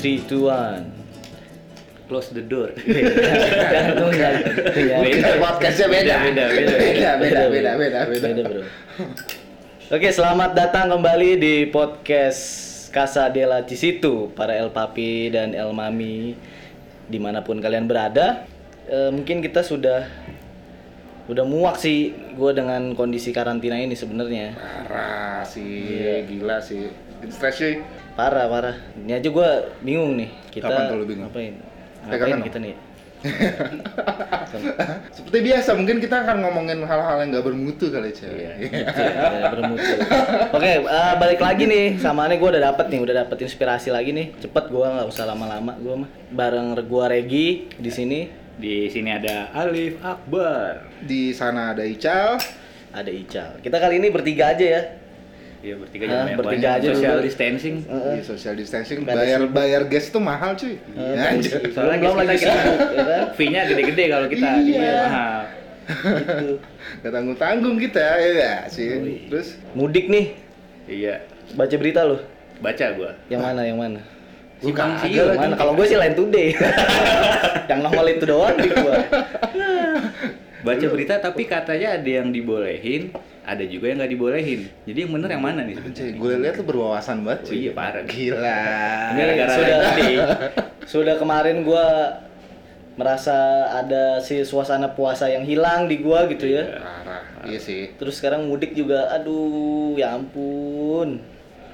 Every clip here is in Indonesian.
3, 2, 1 Close the door. Jantung ya. Iya. Kita podcastnya beda. Beda, beda, beda, beda, beda, beda, beda. Beda, bro. Oke, selamat datang kembali di podcast Casa de la Cisitu para El Papi dan El Mami di mana pun kalian berada. Eh, mungkin kita sudah udah muak sih gue dengan kondisi karantina ini sebenarnya. Parah sih, Iya. gila sih. Stres sih. Parah, parah. Ini aja gue bingung nih. Kita Kapan tuh lu bingung? Ngapain? Ngapain kita nih? Seperti biasa, mungkin kita akan ngomongin hal-hal yang gak bermutu kali, cewek. Iya, ya, bermutu. Oke, eh, balik lagi nih. Samaannya gue udah dapet nih, udah dapet inspirasi lagi nih. Cepet gue nggak usah lama-lama gue mah. Bareng gua Regi di sini Di sini ada Alif Akbar. Di sana ada Ical. ada Ical. Kita kali ini bertiga aja ya. Iya bertiga Ah, jangan bertiga aja Social dulu. distancing. Heeh. Di social distancing, bayar bayar gas tuh mahal cuy. Anjir. Soalnya belum lagi kita- kita- sibuk, ya kan? Fee-nya gede-gede kalau kita. Iya. mahal. Gitu. Gak tanggung-tanggung kita, ya sih. Terus Mudik nih. Iya. Baca berita loh. Baca gua. Yang mana? Yang mana? Siur. Yang mana? Kalau gue sih lain today. yang nongol itu doang di gua. Baca berita tapi katanya ada yang dibolehin, ada juga yang nggak dibolehin. Jadi yang bener yang mana nih sebenarnya? gue lihat lu berwawasan banget Oh cuy. iya parah. Gila. Ini Gara-gara sudah tadi. sudah kemarin gua merasa ada si suasana puasa yang hilang di gua gitu ya. Parah. Iya sih. Terus sekarang mudik juga, aduh, ya ampun.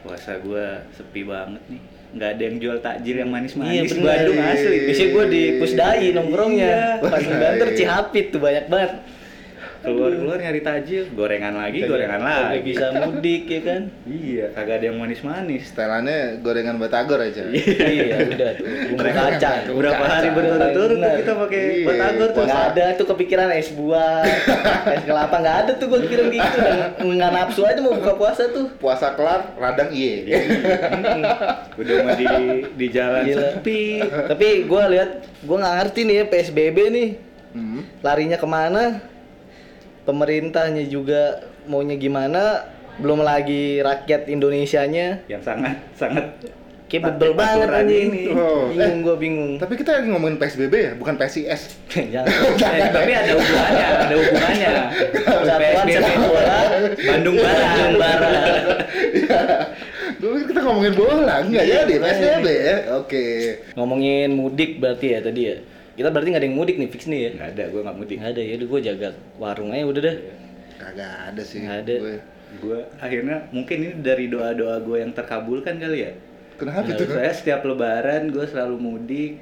Puasa gua sepi banget nih. Nggak ada yang jual takjil yang Iya manis-manis. bener. Bandung asli. Biasanya gua di Pusdai nongkrongnya. Iya. Pas Banter Cihapit tuh banyak banget. Keluar-keluar nyari takjil, gorengan lagi, gorengan Kagak lagi. bisa mudik ya kan. Iya, kagak ada yang manis-manis. Setelannya gorengan batagor aja. iya, udah tuh. Bumbu kacang. Berapa hari berturut-turut kita pakai Iya, batagor tuh. Nggak ada tuh kepikiran es buah, es kelapa nggak ada tuh gue pikiran gitu nggak nafsu aja mau buka puasa tuh. Puasa kelar, radang iye. Udah mah di di jalan sepi. Tapi gue lihat, gue nggak ngerti nih ya PSBB nih Hmm. larinya ke mana? Pemerintahnya juga maunya gimana? Belum lagi rakyat Indonesianya Yang sangat sangat Taat banget anjing. ini. Oh, Bingung gue bingung. Tapi kita lagi ngomongin PSBB ya, bukan PSIS. Jangan. Eh, tapi ada hubungannya, ada hubungannya. PSBB sepak bola Bandung Barat. Bandung Barat. Dulu kita ngomongin bola, enggak Iya, jadi makanya. PSBB ya. Oke. Ngomongin mudik berarti ya tadi ya. Kita berarti nggak ada yang mudik nih fix nih ya. Nggak ada, gue nggak mudik. Nggak ada ya, udah gue jaga warung aja udah deh. Kagak ada sih. Nggak ada. Gue. Gue akhirnya mungkin ini dari doa-doa gue yang terkabulkan kali ya. Kenapa Iya, tuh? Saya setiap lebaran gue selalu mudik,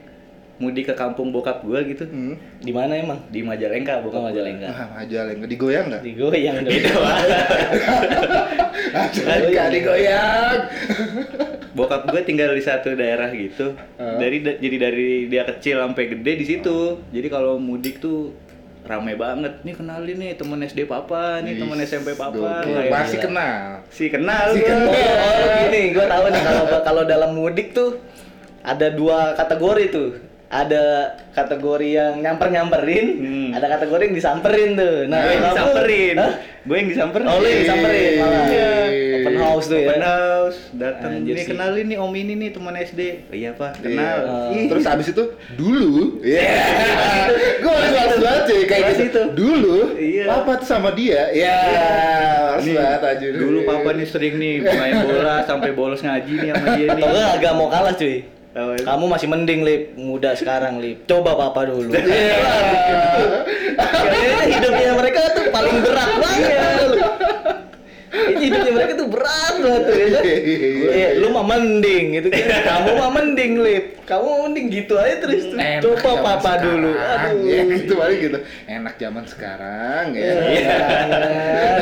mudik ke kampung bokap gue gitu. Hmm. Di mana emang? Di Majalengka bokap Oh. Majalengka. Ah, aja yang digoyang enggak? Digoyang dong. Banget. Enggak digoyang. Bokap gue tinggal di satu daerah gitu. Dari da- jadi dari dia kecil sampai gede di situ. Jadi kalau mudik tuh rame banget. Nih kenalin nih temen SD papa, nih temen SMP papa. Kayak Masih gila. kenal. Si kenal Si kenal. Oh, oh, gini, gue tahu nih kalau kalau dalam mudik tuh ada dua kategori tuh. Ada kategori yang nyamper-nyamperin, Hmm. ada kategori yang disamperin tuh. Nah, gue yang disamperin. Hah? Gue yang disamperin. Oh, lu yang disamperin malah. Iya. Open house tuh ya. Open house, datang nih sih. kenalin nih Om ini nih teman SD. Oh, iya Pak, kenal. Iya. Ih, Terus abis itu dulu, iya. Gue harus males banget cuy kayak gitu. itu. Dulu, Iya. papa tuh sama dia, ya. Harus Nih, banget aja. dulu papa nih sering nih main bola sampai bolos ngaji nih sama dia nih. Atau agak mau kalah cuy. Kamu masih mending lip muda sekarang lip. Coba papa dulu. Iya. Kayaknya hidupnya mereka tuh paling berat banget. Ini hidupnya mereka tuh berat banget tuh ya. kan? Eh, lu mah mending gitu kan. Kamu mah mending lip. Kamu mending gitu aja terus tuh. Enak Coba papa sekarang. dulu. Aduh. Ya gitu paling gitu. Enak zaman sekarang ya. Iya.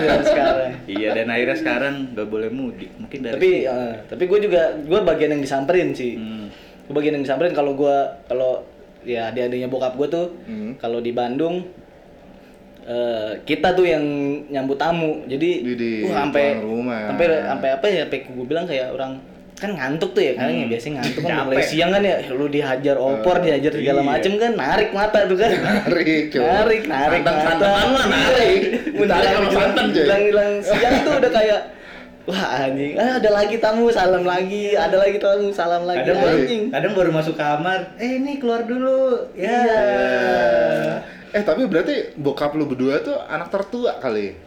zaman sekarang. Iya dan akhirnya sekarang gak boleh mudik. Mungkin dari Tapi eh, tapi gue juga gue bagian yang disamperin sih. Hmm. Gue bagian yang disamperin kalau gue kalau ya adik-adiknya bokap gue tuh Hmm. kalau di Bandung eh, kita tuh yang nyambut tamu jadi uh, sampai sampai sampai apa ya sampai gue bilang kayak orang kan ngantuk tuh ya kan Hmm. ya biasanya ngantuk kan mulai siang kan ya lu dihajar opor dihajar segala iya. macem kan narik mata tuh kan Narik, cuy. narik narik Santan- mata mah narik. Udah Tarik sama santan, cuy. hilang hilang siang tuh udah kayak Wah anjing, ah, ada lagi tamu, salam lagi, ada lagi tamu, salam lagi kadang baru, anjing. kadang baru masuk kamar eh ini keluar dulu ya Iya. Eh tapi berarti bokap lu berdua tuh anak tertua kali.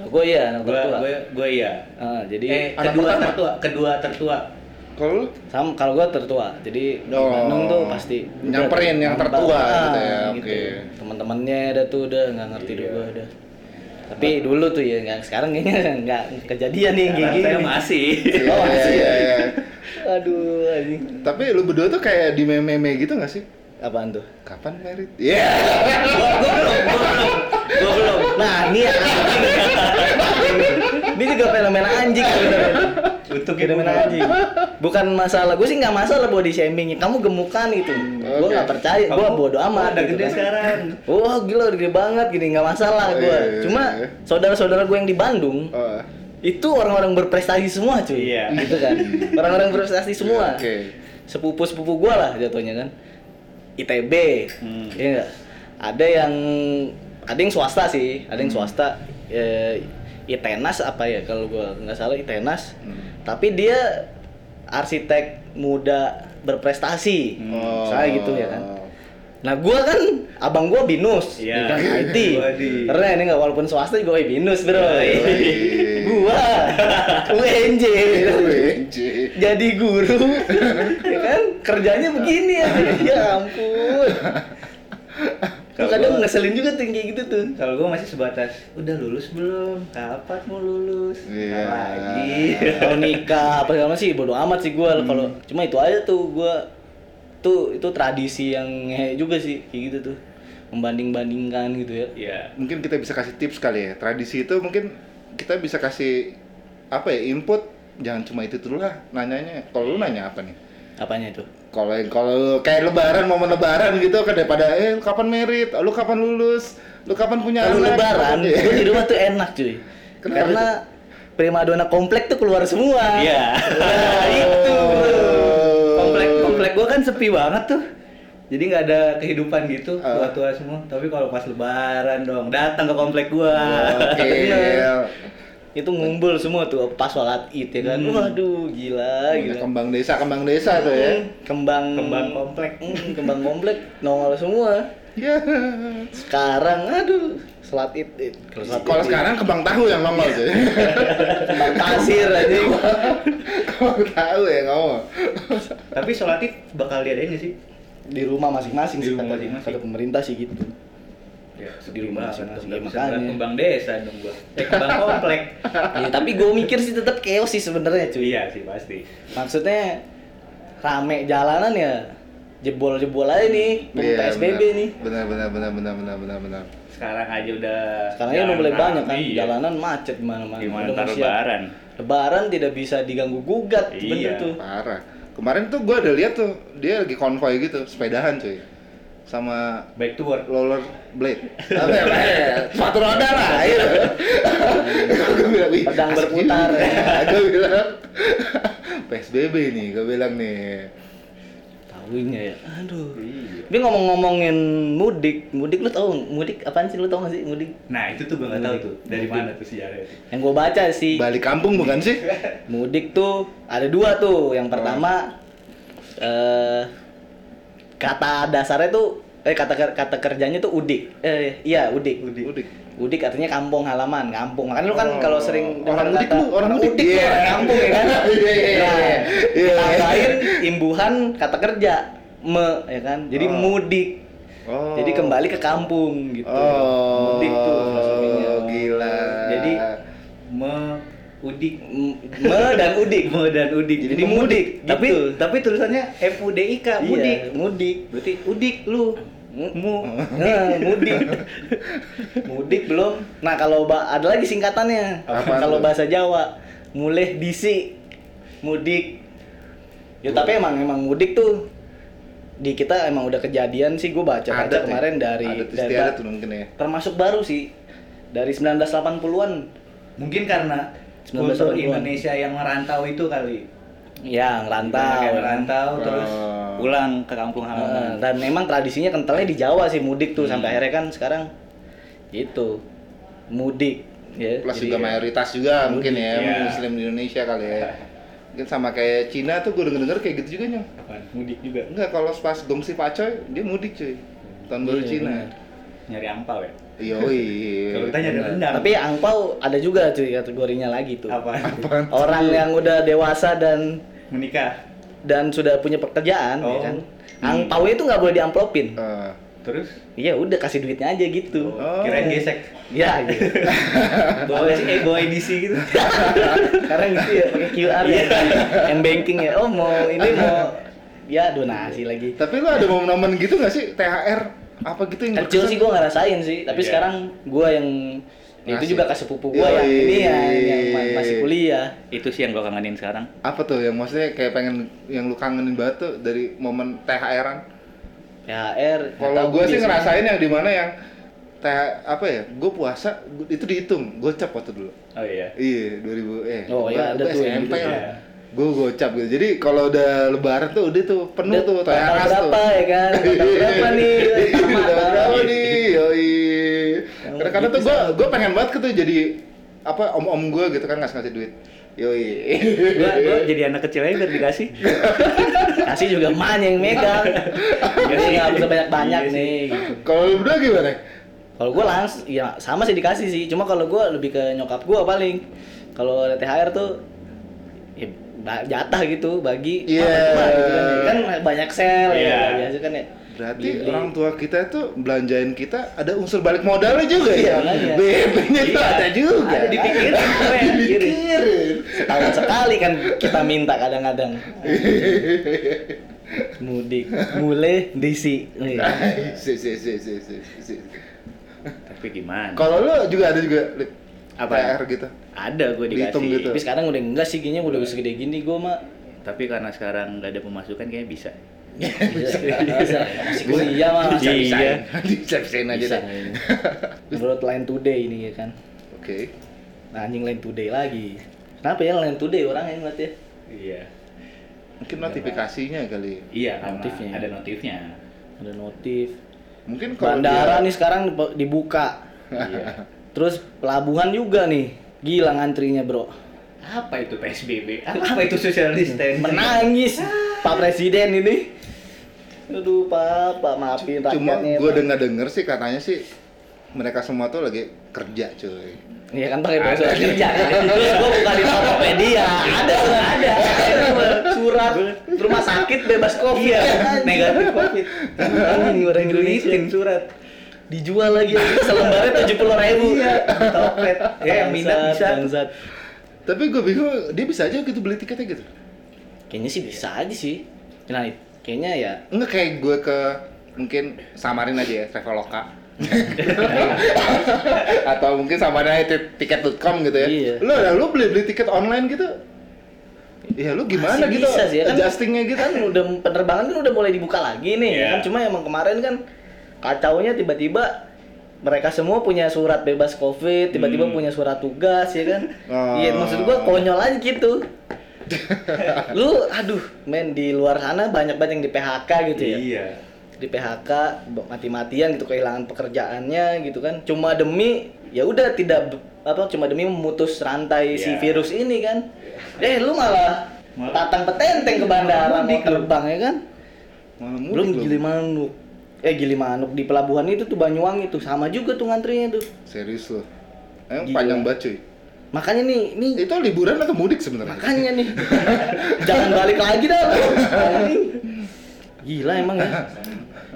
Gue iya, anak gue tertua. gue gue iya Ah, jadi eh anak kedua pertama? tertua kedua tertua Kalau sama kalau gue tertua. Jadi di Oh. Bandung tuh pasti Nyamperin yang tertua Ah, gitu ya, oke. Teman-temannya ada tuh udah nggak ngerti Iya. juga udah. Tapi dulu tuh ya, nggak sekarang kayaknya nggak kejadian nih yang kayak gini. saya masih Oh, masih iya, ya? iya. Aduh, anjing. Tapi lu berdua tuh kayak di meme-meme gitu gak sih? Apaan tuh? Kapan merit? Iya. gue belum gue belum gue belum Nah, ini ya ini juga fenomena anjing sebenarnya. Untuk fenomena anjing. Bukan masalah, gue sih nggak masalah body shaming. Kamu gemukan itu. Gue Oke. nggak percaya, gue bodo amat. udah gitu gede kan. sekarang. Wah gila udah gede banget gini nggak masalah Oh, gue. iya, iya, Cuma iya. saudara-saudara gue yang di Bandung Oh. itu orang-orang berprestasi semua cuy. Iya. Gitu kan. Orang-orang berprestasi semua. Oke. Sepupu-sepupu gue lah jatuhnya kan. ITB. Hmm. Iya nggak? Ada yang ada yang swasta sih, ada yang swasta. Eh, ITENAS apa ya kalau gue nggak salah ITENAS. Hmm. Tapi dia arsitek muda berprestasi. Oh. Saya gitu ya kan. Nah gua kan abang gua binus, Iya. di IT. Keren ya nggak walaupun swasta juga binus bro. Gua UNJ UNJ. jadi guru, ya kan kerjanya begini ya. ya ampun. Tuh Kalau kadang gua- ngeselin juga tuh kayak gitu tuh. kalau gue masih sebatas udah lulus belum kapan mau lulus Iya. Ntar lagi Kalau nikah apa segala sih bodo amat sih gua kalau cuma itu aja tuh gua tuh itu tradisi yang ngehe juga sih kayak gitu tuh membanding-bandingkan gitu ya. Iya. Mungkin kita bisa kasih tips kali ya. Tradisi itu mungkin kita bisa kasih apa ya input jangan cuma itu dulu lah nanyanya. Kalau lu nanya apa nih? Apanya itu? Kalau kalau kayak lebaran momen lebaran gitu kan daripada eh lu kapan merit, lu kapan lulus, lu kapan punya Kalau anak. lebaran, Iya. gue di rumah tuh enak cuy. Kenapa Karena primadona komplek tuh keluar semua. Iya. Nah, itu. komplek komplek gue kan sepi banget tuh jadi nggak ada kehidupan gitu Ah. tua-tua semua tapi kalau pas lebaran dong datang ke komplek gua Oke. Bener. Itu ngumpul semua tuh pas sholat id ya kan. Hmm. Waduh, gila Gila, gitu. kembang desa, kembang desa tuh ya. Kembang Kembang komplek. Hmm, kembang komplek nongol semua. Ya. Sekarang aduh, sholat id. Kalau sekarang kembang tahu yang nongol tuh. kembang pasir aja. kembang tahu ya ngomong. tapi sholat id bakal diadain nggak sih Di rumah masing-masing Di sih rumah kata, masing-masing. kata pemerintah sih gitu. Ya Di rumah masing-masing, nggak ya, bisa makanya. kembang desa dong gua eh kembang komplek ya, tapi gue mikir sih tetap chaos sih sebenarnya cuy. iya sih pasti Maksudnya rame jalanan ya jebol-jebol aja nih Iya, PSBB benar. nih. Benar benar benar benar benar benar benar. sekarang aja udah Sekarang aja udah mulai banyak kan iya. jalanan macet di mana-mana. gimana Udah lebaran Lebaran tidak bisa diganggu gugat, Iya. bener tuh. Parah. Kemarin tuh gua ada lihat tuh dia lagi konvoy gitu, sepedahan cuy. Sama back to work roller blade. Apa ya? ya? Sepatu roda lah. Gitu. Gua bilang, "Wih, Pedang berputar." juga." Gua bilang PSBB nih, gua bilang nih. Tahunya ya. Aduh. Iya. Tapi ngomong-ngomongin mudik, mudik lu tahu mudik apaan sih lu tahu gak sih mudik? nah itu tuh gua nggak tahu tuh dari Mudik. mana tuh sejarahnya tuh Yang gue baca sih Balik kampung bukan sih? mudik tuh ada dua tuh. Yang pertama eh kata dasarnya tuh eh kata kata kerjanya tuh udik. Eh iya udik. Udik. Udik artinya kampung halaman, kampung. Makanya lu kan Oh, kalau sering orang mudik lu, orang mudik. tuh Iya. orang kampung ya kan. Iya, iya, iya. Nah, Iya. tambahin imbuhan kata kerja me ya kan. Jadi Oh. mudik. Oh. Jadi kembali ke kampung gitu. Oh. Mudik tuh filosofinya. Gila. Jadi me udik me dan udik. me dan udik Jadi mudik, tapi gitu. tapi tulisannya M U D I K Iya, mudik mudik. berarti udik lu mu Nah, mudik. mudik belum. Nah, kalau ada lagi singkatannya. Kalau bahasa Jawa, mulai disi mudik. Ya tapi emang emang mudik tuh di kita emang udah kejadian sih gue baca baca Adat ya? kemarin dari Adat dari mungkin ya. termasuk baru sih dari 1980-an mungkin karena 1980-an. Kultur Indonesia yang merantau itu kali ya ngerantau Banyak yang merantau terus Oh. pulang ke kampung Heeh, halaman dan memang tradisinya kentalnya di Jawa sih mudik tuh Hmm. sampai akhirnya kan sekarang itu mudik Iya, plus jadi juga ya. mayoritas juga mungkin ya Iya. muslim di Indonesia kali ya mungkin sama kayak Cina tuh gue denger denger kayak gitu juga nyong? Mudik juga. enggak kalau pas gongsi pacoy dia mudik cuy tahun baru Iya, Cina benar. Nyari angpau ya. Yoi. Kalau kita nyari rendang. Tapi angpau ada juga cuy kategorinya lagi tuh. apa? Apaan? Orang yang udah dewasa dan Menikah. dan sudah punya pekerjaan Oh. ya kan. Angpau itu nggak boleh diamplopin. Eh, Terus? Iya udah kasih duitnya aja gitu. Oh. Kirain gesek. Ya gitu. Bawa eh bawa edisi gitu. Sekarang gitu ya pakai QR ya. M banking ya. Oh mau ini mau ya donasi lagi. tapi lu ada momen-momen gitu nggak sih THR apa gitu yang Kecil berkesan? sih gue ngerasain sih, tapi Iya. sekarang gue yang ya itu juga ke sepupu gue yang ini ya yang ma- masih kuliah. Itu sih yang gua kangenin sekarang. apa tuh yang maksudnya kayak pengen yang lu kangenin banget tuh dari momen THR-an THR. kalau gue sih ngerasain yang di mana yang TH, apa ya gue puasa itu dihitung gocap waktu dulu Oh iya. iya 2000 eh Oh, gua- iya, ada gua tuh SMP gitu, lah iya. Gue gocap gitu jadi kalau udah lebaran tuh udah tuh penuh Udah tuh THR tuh berapa ya kan? Berapa nih? Berapa nih yoi kadang-kadang tuh gitu gue gue pengen banget tuh jadi apa om-om gue gitu kan ngasih ngasih duit yoi gua jadi anak kecil aja biar dikasih. Kasih juga man yang megang. Jadi nggak bisa banyak banyak Iya nih. Gitu. kalau lu berdua gimana Kalau gue langsung, ya sama sih dikasih sih. Cuma kalau gue lebih ke nyokap gue paling. Kalau ada THR tuh jatah gitu bagi Iya. apa gitu kan. kan banyak sel Iya. ya biasa kan ya Berarti Beli-beli. orang tua kita tuh belanjain kita ada unsur balik modalnya juga Iya, ya. tuh Iya. ada juga. Ada dipikirin, ya? Dipikirin. setahun sekali kan kita minta kadang-kadang mudik mulai disi Si, si, si, si, si, si. Tapi gimana? Kalau lu juga ada juga Lip? Apa? THR gitu. Ada gue Dihitung dikasih. gitu. tapi sekarang udah enggak sih kayaknya udah segede gini gue mah Tapi karena sekarang nggak ada pemasukan kayaknya bisa. bisa bisa masih kuliah mah masa Iya. bisa Bisa-bisain aja bisa deh. menurut line today ini ya kan Oke. nah anjing line today lagi kenapa ya line today orang yang ngeliat ya Iya. Mungkin notifikasinya kali. Iya, Notifnya. ada notifnya. ada notif Mungkin kalau bandara dia- nih sekarang dibu- dibuka iya. Terus pelabuhan juga nih gila ngantrinya bro Apa itu PSBB? Apa itu social distancing? menangis Pak Presiden ini aduh Pak Pak maafin Cuma rakyatnya gue Pak. dengar dengar sih katanya sih mereka semua tuh lagi kerja cuy. Iya kan pakai bahasa Ada. kerja. Terus gua buka di Tokopedia. Ada ada. Surat rumah sakit bebas covid. Iya, negatif COVID. Anjing orang Indonesia. Surat. Dijual lagi selembarnya tujuh puluh ribu. Iya, Topet. Ya, yang minat bisa. Bangsat. Tapi gue bingung dia bisa aja gitu beli tiketnya gitu. Kayaknya sih bisa aja sih. Nah, kayaknya ya Enggak kayak gue ke mungkin samarin aja ya Traveloka. Atau mungkin samarin aja ti- tiket.com gitu ya. Iya. Lu lu beli beli tiket online gitu. Iya lu gimana Masih gitu bisa sih, ya kan? adjustingnya gitu kan udah penerbangan kan udah mulai dibuka lagi nih Iya. kan cuma emang kemarin kan kacaunya tiba-tiba mereka semua punya surat bebas covid tiba-tiba Hmm. punya surat tugas ya kan Oh. iya maksud gua konyol aja gitu lu aduh men di luar sana banyak banget yang di PHK gitu ya Iya. di PHK mati-matian gitu kehilangan pekerjaannya gitu kan cuma demi ya udah tidak apa cuma demi memutus rantai si Iya. virus ini kan eh lu malah Malah- tatang petenteng ke bandara mau terbang ya kan Malah mudik belum lu. Eh gili manuk di pelabuhan itu tuh Banyuwangi tuh sama juga tuh ngantrinya tuh Serius lu. Emang Gila. panjang banget cuy. makanya nih nih Itu liburan atau mudik sebenarnya? makanya nih jangan balik lagi dah gila emang ya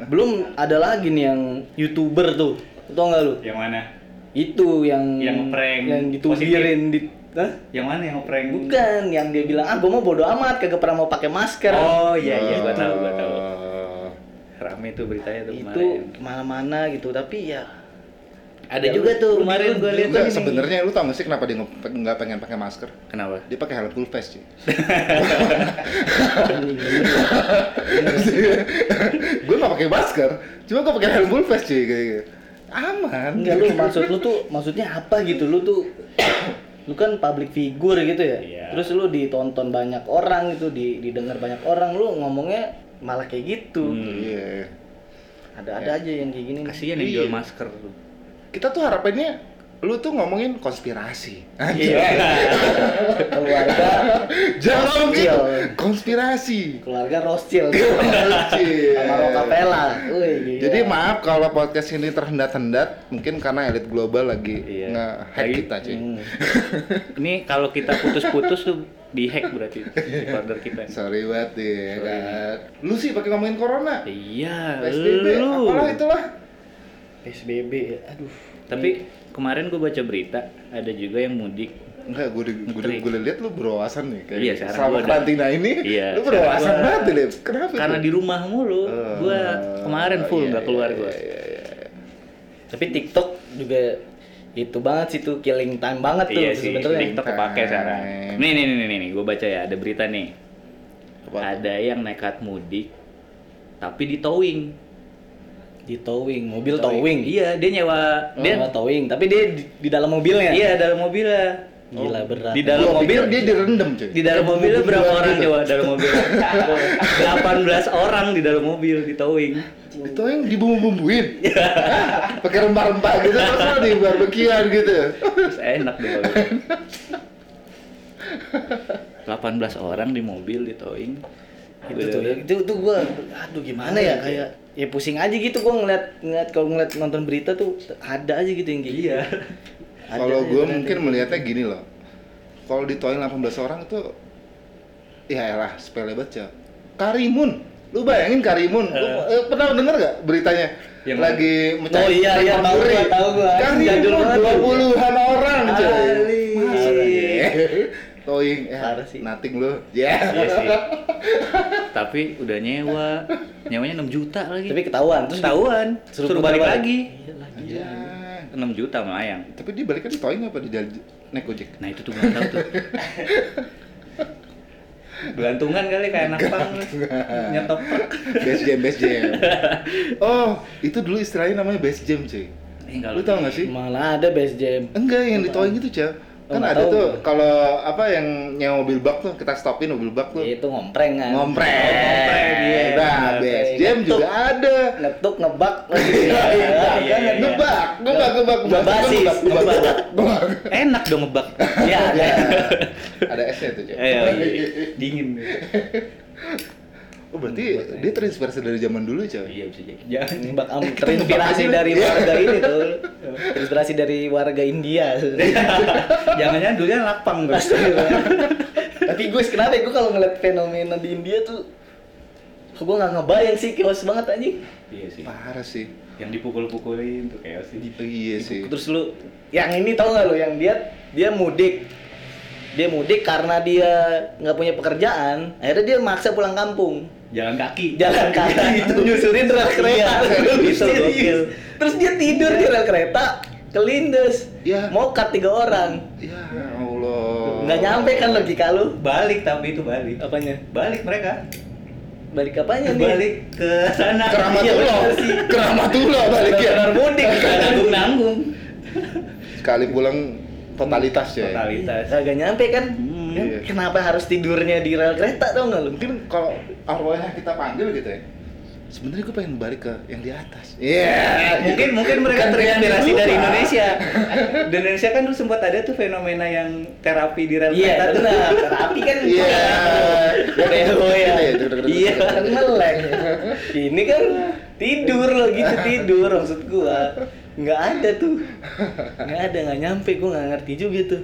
belum ada lagi nih yang youtuber tuh tau nggak lu Yang mana? itu yang Yang prank yang ditubirin di Hah? Yang mana yang prank? bukan yang dia bilang ah gue mau bodo amat kagak pernah mau pakai masker Oh iya iya gua tahu gua tahu. Rame tuh beritanya tuh itu ke mana-mana gitu tapi ya ada Ya, juga tuh kemarin gua lihat Enggak, ini. sebenarnya lu tau gak sih kenapa dia nggak pengen pakai masker? Kenapa? Dia pakai helm full face bener. gue gak pakai masker, cuma gue pakai helm full face cuy kayak gitu. Aman. enggak lu maksud lu tuh maksudnya apa gitu lu tuh lu kan public figure gitu ya Iya. terus lu ditonton banyak orang gitu di didengar banyak orang lu ngomongnya malah kayak gitu Hmm. Iya. ada ada aja yang kayak gini. Kasihan yang Iya. jual masker tuh. Kita tuh harapannya lu tuh ngomongin konspirasi. Iya. keluarga Jangan gitu. Konspirasi. keluarga Rothschild sama Rockefeller. Gila. Jadi maaf kalau podcast ini terhendat-hendat, mungkin karena elit global lagi Iya. nge-hack Lagi- kita, cuy. Hmm. Ini kalau kita putus-putus tuh di hack berarti recorder kita. Sorry banget ya kan. Lu sih pakai ngomongin corona. Iya, PSBB, lu. apalah itulah. PSBB, aduh. Tapi kemarin gue baca berita ada juga yang mudik. Enggak, gue gue Ngetrik. gue lihat lu berwawasan nih kayak Iya, sekarang selama gua ada- karantina ini Iya, lu berwawasan banget Lip. Kenapa Karena itu? di rumah mulu, Oh, gua kemarin full iya, nggak keluar iya, gua. iya, iya. Tapi TikTok juga itu banget sih tuh killing time banget tuh Iya sih, sebenarnya. TikTok kepake sekarang. Nih nih nih nih, nih gue baca ya ada berita nih. Apa? Ada yang nekat mudik tapi di towing. Di towing, mobil towing. Iya, dia nyewa Oh, dia towing, tapi dia di, di dalam mobilnya. iya dalam mobilnya. Gila berat. Di dalam mobil dia direndam cuy. di dalam mobilnya berapa Gua orang gitu. coba dalam mobil? 18 orang di dalam mobil di towing. Itu yang dibumbu-bumbuin. Pakai rempah-rempah gitu terus di barbekyuan gitu. Terus enak deh kalau gitu. 18 orang di mobil di towing. itu tuh itu tuh gua aduh gimana ya kayak ya pusing aja gitu gua ngeliat ngeliat kalau ngeliat nonton berita tuh ada aja gitu yang kayak gitu. Iya. Ada Kalau gue mungkin gitu. melihatnya gini loh. Kalau di toilet 18 orang itu ya elah sepele banget. Karimun. Lu bayangin Karimun. Lu eh, pernah denger gak beritanya? Yang lagi Oh iya, iya, tahu gua, tahu gua. Jadul Karimun banget tuh. 20-an orang cuy. Towing, ya, Parah sih. nothing lu. Ya. Iya sih. Tapi udah nyewa. Nyewanya 6 juta lagi. Tapi ketahuan terus ketahuan. Suruh Suruh, balik balik. lagi. Iya lagi. Ya. 6 juta melayang. Tapi dia balik di towing apa di naik ojek? Nah itu tuh gak tahu tuh. Gelantungan kali kayak anak pang nyetop. Base jam, base jam. Oh, itu dulu istilahnya namanya base jam, cuy. Eh, enggak Lu tau gak sih? Mana ada base jam. Enggak, yang di towing itu, Cak. Kan nggak ada tahu tuh kalau apa yang nyewa mobil bak tuh, kita stopin mobil bak tuh. Ya, itu ngompreng kan. Ngompreng. Ngompreng, iya. Nah, base jam juga ada. Ngetuk ngebak lagi. Iya, iya, iya, kan iya. ngebak, ngebak, ngebak, ngebak, ngebak, ngebak, ngebak. ngebak. Enak dong ngebak. Iya, ada. Ada esnya tuh, iya, iya. Dingin. Oh, berarti dia terinspirasi dari zaman dulu, Cak. Iya bisa jadi. Jangan. Ngebak am terinspirasi dari warga ini tuh. Terinspirasi dari warga India. Jangan-jangan dulunya lapang tuh. Tapi gue kenapa ya gue kalau ngeliat fenomena di India tuh gue nggak ngebayang sih kios banget anjing. Iya sih. Parah sih. Yang dipukul-pukulin tuh kayak sih. Iya sih. Terus lu yang ini tau nggak lu yang dia dia mudik dia mudik karena dia nggak punya pekerjaan akhirnya dia maksa pulang kampung Jalan kaki. jalan kaki itu nyusurin rel kereta Iya, serius. gokil. terus dia tidur di rel kereta kelindes Iya. mokat tiga orang Ya Allah. nggak nyampe kan logika lu Balik tapi itu balik. apanya Balik mereka. balik apanya nih Balik ke sana. Keramatullah. Iya. Keramatullah balik ya. benar mudik Nanggung-nanggung. Sekali pulang totalitas ya. Totalitas. Kagak nyampe kan? Hmm. Kan Iya. Kenapa harus tidurnya di rel kereta tau nggak lu? Mungkin kalau arwahnya kita panggil gitu ya. Sebenarnya gue pengen balik ke yang di atas. Iya. mungkin mungkin mereka terinspirasi dari. Indonesia. Di Indonesia kan dulu sempat ada tuh fenomena yang terapi di rel Iya, kereta tuh. benar. Terapi kan Iya. Bego ya. Iya. Kan meleng. Ini kan tidur loh gitu tidur maksud gua. Nggak ada tuh. Nggak ada, nggak nyampe gua nggak ngerti juga tuh.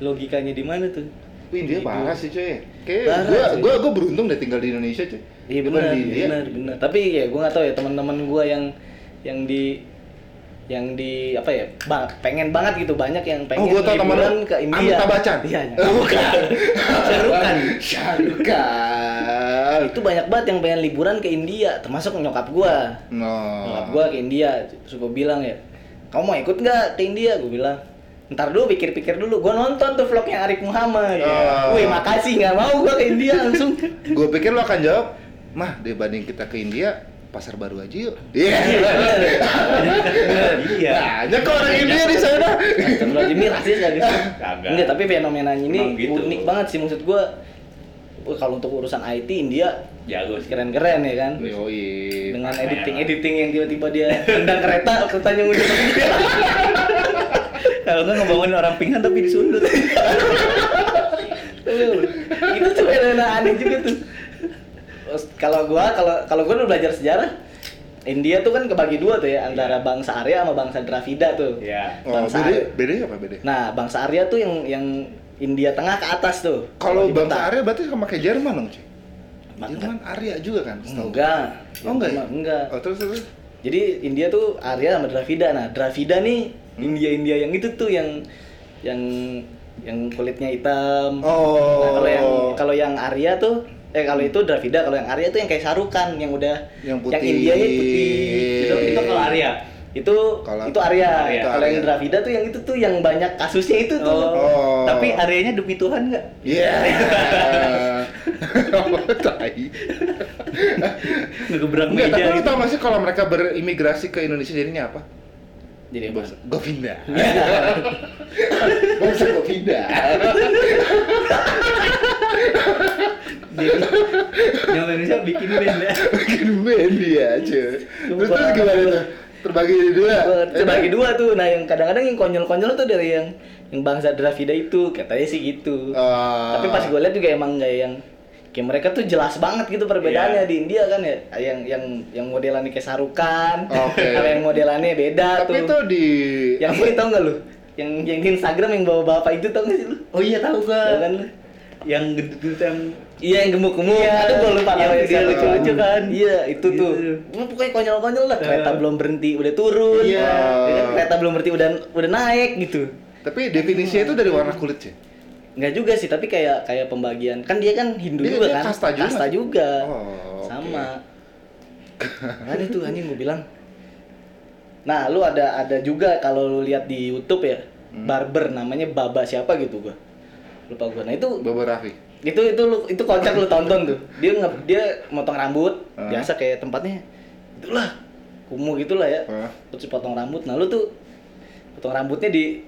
Logikanya di mana tuh? Wih, India parah sih cuy. Kayak gue gue gue beruntung deh tinggal di Indonesia cuy. Iya benar, benar, benar. Tapi ya gue nggak tahu ya teman-teman gue yang yang di yang di apa ya bang pengen banget gitu banyak yang pengen Oh, gua tahu teman liburan ke India. Amitabh Bachchan. Iya. Oh, bukan. Syarukan. Syarukan. Itu banyak banget yang pengen liburan ke India, termasuk nyokap gua. No. Nyokap gua ke India, terus gua bilang ya, kamu mau ikut nggak ke India? Gua bilang, ntar dulu pikir-pikir dulu. Gua nonton tuh vlognya Arif Muhammad. Oh. Wih makasih nggak mau gua ke India langsung. Gue pikir lo akan jawab, mah dibanding kita ke India, pasar baru aja yuk. Iya. Iya. Banyak kok orang India di sana. Astagfirullahaladzim, ini rasis? Kagak. Enggak, tapi fenomenanya ini gitu. unik banget sih maksud gua. Wah, kalau untuk urusan IT India Jago sih. keren-keren ya kan. Yoi. Dengan Makanya. editing editing yang tiba-tiba dia tendang kereta keretanya muncul Kalau nggak ngebangunin orang pingsan tapi disundut. itu tuh fenomena aneh juga tuh kalau gua kalau kalau gua udah belajar sejarah India tuh kan kebagi dua tuh ya antara bangsa Arya sama bangsa Dravida tuh. Iya. Oh, Bangsa beda, Arya. beda apa beda? Nah, bangsa Arya tuh yang yang India tengah ke atas tuh. Kalau bangsa. Arya berarti sama kayak Jerman dong. Enggak. Jerman Arya juga kan? setahu gua. Enggak. Oh enggak ya? Enggak. Oh terus terus. Jadi India tuh Arya sama Dravida. Nah, Dravida nih Hmm. India-India yang itu tuh yang yang yang kulitnya hitam. Oh. Nah, kalau yang kalau yang Arya tuh eh kalau itu Dravida, kalau yang Arya tuh yang kayak sarukan yang udah Yang putih. Indianya putih. Itu itu kalau Arya. Itu Kalau- itu Arya. Arya. Kalau yang. Dravida tuh yang itu tuh yang banyak kasusnya itu tuh. Oh. Tapi Aryanya demi Tuhan nggak? Iya. Tai. Ngegebrak Enggak, tapi meja lu gitu. tau gak sih kalau mereka berimigrasi ke Indonesia jadinya apa? Jadi apa? Govinda. Bangsa Govinda. Yang Indonesia bikin band ya. Bikin band dia, cuy. Terus terus gimana tuh? Terbagi jadi dua. Terbagi dua tuh. Nah, yang kadang-kadang yang konyol-konyol tuh dari yang yang bangsa Dravida itu katanya sih gitu. Ah. Tapi pas gue lihat juga emang kayak yang kayak mereka tuh jelas banget gitu perbedaannya Iya. di India kan ya. Yang yang yang modelannya kayak sarukan. Kalau yang modelannya beda Tapi tuh. itu di yang ini tau gak lu? Yang yang di Instagram yang bawa bapak itu tau gak sih lu? Oh iya tahu gua. Tau kan lu? Yang gendut yang Iya yang gemuk-gemuk. Iya, Aduh gue lupa yang dia lucu-lucu kan. Iya itu tuh. Gitu. Wah, pokoknya konyol-konyol lah. Kereta Eh. belum berhenti udah turun. Iya. Ya kan? Kereta belum berhenti udah udah naik gitu. Tapi definisinya itu dari warna kulit sih. Enggak juga sih, tapi kayak kayak pembagian. Kan dia kan Hindu Dia- juga dia kan. kasta juga. juga. Oh. Sama. Kan itu anjing gue bilang. Nah, lu ada ada juga kalau lu lihat di YouTube ya, Hmm. barber namanya Baba siapa gitu gua. Lupa gua. Nah, itu Baba Raffi. itu itu lu itu kocak lu tonton tuh. Dia nge, dia motong rambut, Ah. biasa kayak tempatnya itulah kumuh gitulah ya. Ah. Terus potong rambut. Nah, lu tuh potong rambutnya di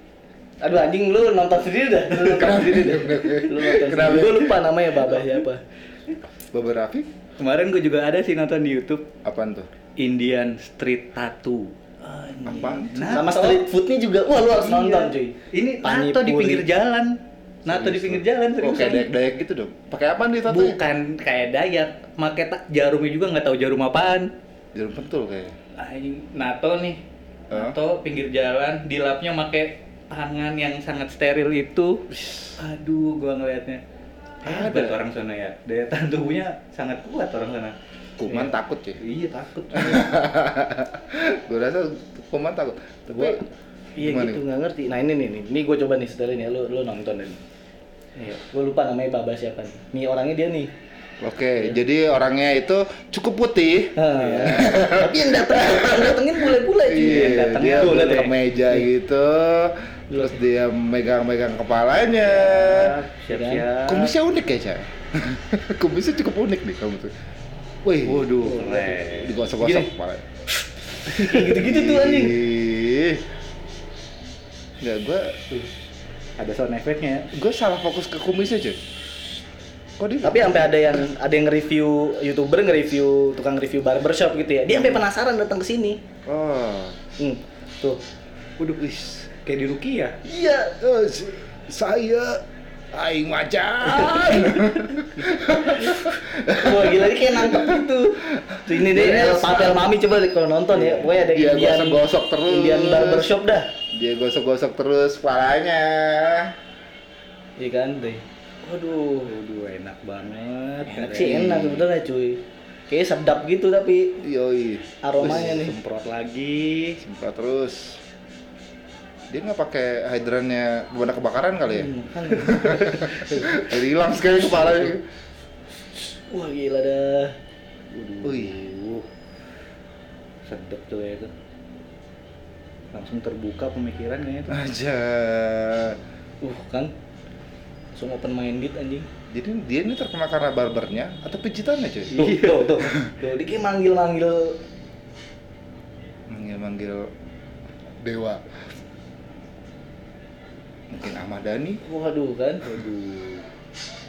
Aduh anjing lu nonton sendiri dah. Lu nonton sendiri dah. Lu nonton Kenapa? sendiri. Gua lupa namanya Baba siapa. Baba Raffi? Kemarin gue juga ada sih nonton di YouTube Apaan tuh? Indian Street Tattoo. Apaan? Sama street foodnya juga. Wah, lu harus Iya. nonton cuy. Ini nato di pinggir jalan. Nato di pinggir jalan Oh, seriusan. kayak dayak-dayak gitu dong. Pakai apaan di tato? Bukan kayak dayak, ta- jarumnya juga nggak tahu jarum apaan. Jarum pentul kayak. Nato nih. Hah? Nato pinggir jalan, dilapnya make tangan yang sangat steril itu. Aduh, gua ngelihatnya. Hebat Ada. orang sana ya. Daya tahan tubuhnya sangat kuat orang sana. Kuman Iya. takut ya. Iya, takut. Gue rasa kuman takut. Tapi Gua iya gimana gitu nggak ngerti. Nah, ini nih nih. Ini gua coba nih setelin ya. Lu lu nonton ini. Iya, gua lupa namanya Baba siapa nih. Nih orangnya dia nih. Oke, jadi orangnya itu cukup putih. Iya. Tapi yang datang yang datengin bule-bule cuy. Iya, dia bule ke meja gitu. Terus dia megang-megang kepalanya. Siap-siap. Kumisnya unik ya, Cak? Kumisnya cukup unik nih kamu tuh. Wih, Waduh, digosok-gosok kepalanya. Gitu-gitu tuh anjing. Ih. Nggak, gua Ada sound effect-nya ya. gua salah fokus ke kumisnya, cuy. Kok dia? Tapi sampai ada yang ada yang nge-review YouTuber nge-review tukang review barbershop gitu ya. Dia sampai penasaran datang ke sini. Oh. Hmm. Tuh. Waduh, wis. Kayak di Rukia. Iya. Eh, s- saya aing macan. Wah gila ini kayak nangkep gitu. Tuh ini deh El Papel Mami coba kalau nonton ya. Pokoknya ada Iya, Indian gosok-gosok terus. Indian barbershop dah. Dia gosok-gosok terus kepalanya. Iya kan deh. Waduh. Waduh, enak banget. Enak sih enak sebenarnya cuy. Kayak sedap gitu tapi Yoi. aromanya nih. Semprot lagi. Semprot terus. Dia nggak pakai hidrannya pemadam kebakaran kali ya? Hmm, kan. Jadi hilang sekali kepalanya. Wah gila dah. Wih. Sedep tuh ya itu. Langsung terbuka pemikirannya itu. Aja. Uh kan. Langsung open minded anjing. Jadi dia ini terkenal karena barbernya atau pijitannya cuy? Tuh, tuh, tuh. Tuh, dia kayak manggil-manggil Manggil-manggil dewa. Mungkin Ahmad Dhani. Waduh kan. Waduh.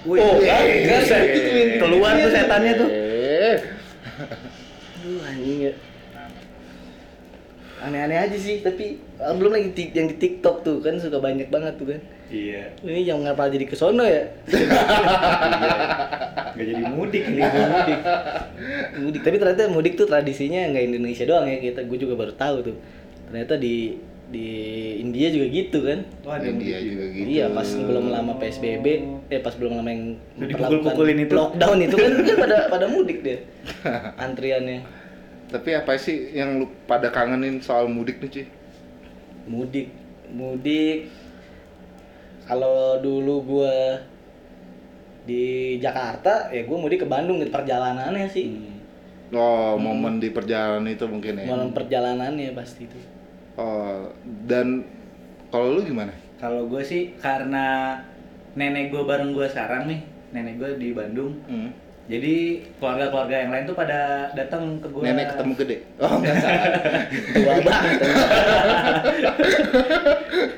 Oh, kan? Kan? Set. Itu yang- Keluar tuh setannya tuh. Eh. Aduh anjing ya. Aneh-aneh aja sih tapi ah, belum lagi tik- yang di TikTok tuh kan suka banyak banget tuh kan Iya. ini yang ngapa jadi ke sono ya Gak jadi mudik ini. Ini mudik mudik tapi ternyata mudik tuh tradisinya nggak Indonesia doang ya kita gue juga baru tahu tuh ternyata di di India juga gitu kan Oh, ada India mudik juga gitu. Iya pas belum lama PSBB, eh pas belum lama yang memperlakukan dipukul-pukulin itu. lockdown itu kan, kan pada pada mudik dia antriannya Tapi apa sih yang lu pada kangenin soal mudik nih, Ci? mudik mudik kalau dulu gua di Jakarta ya gua mudik ke Bandung di perjalanannya sih Hmm. Oh, momen di perjalanan itu mungkin ya. malam perjalanannya pasti itu Oh, dan kalau lu gimana? Kalau gue sih karena nenek gue bareng gue sekarang nih, nenek gue di Bandung. Hmm. Jadi keluarga-keluarga yang lain tuh pada datang ke gue. Nenek ketemu gede. Oh, enggak salah. tua banget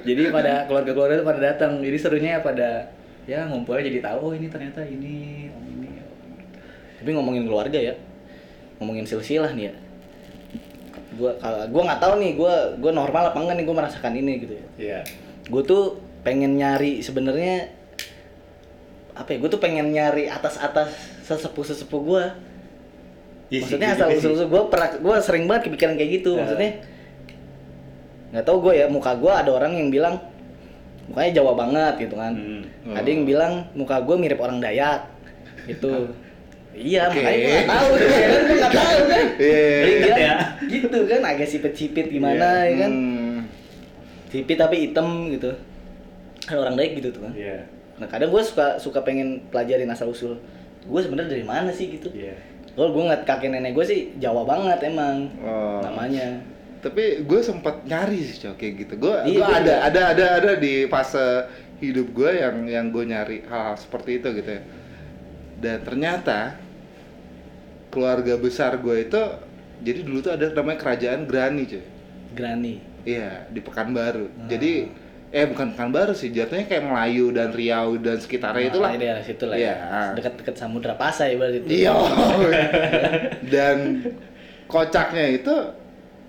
Jadi pada keluarga-keluarga itu pada datang. Jadi serunya pada ya ngumpulnya jadi tahu oh ini ternyata ini om ini. tapi ngomongin keluarga ya ngomongin silsilah nih ya gua kalau gua nggak tahu nih gua gua normal apa enggak nih gua merasakan ini gitu ya Iya. gue tuh pengen nyari sebenarnya apa ya gue tuh pengen nyari atas atas sesepuh sesepuh gue Iya sih, maksudnya gitu asal sih. usul usul gue pernah gue sering banget kepikiran kayak gitu Nah. maksudnya nggak tahu gue ya muka gue ada orang yang bilang mukanya Jawa banget gitu kan Hmm. ada yang bilang muka gue mirip orang Dayak gitu iya Oke. makanya gue nggak tahu tuh ya kan gue nggak tahu kan Iya. Bilang Ya. gitu kan agak sipit-sipit gimana ya kan Hmm. sipit tapi hitam gitu ada orang Dayak gitu tuh kan Iya. Nah kadang gue suka suka pengen pelajarin asal usul gue sebenarnya dari mana sih gitu. Iya. Kalau gue ngeliat kakek nenek gue sih Jawa banget emang Oh. namanya. Tapi gue sempat nyari sih cok kayak gitu. Gue Iya, gua gua ada ada ada ada di fase hidup gue yang yang gue nyari hal-hal seperti itu gitu ya. Dan ternyata keluarga besar gue itu jadi dulu tuh ada namanya kerajaan Grani cuy. Grani. Iya di Pekanbaru. Ah. Jadi eh bukan Pekanbaru sih, jatuhnya kayak Melayu dan Riau dan sekitarnya itulah. Nah, daerah situ lah Iya. ya. Dekat-dekat Samudra Pasai berarti itu. Iya. Dan kocaknya itu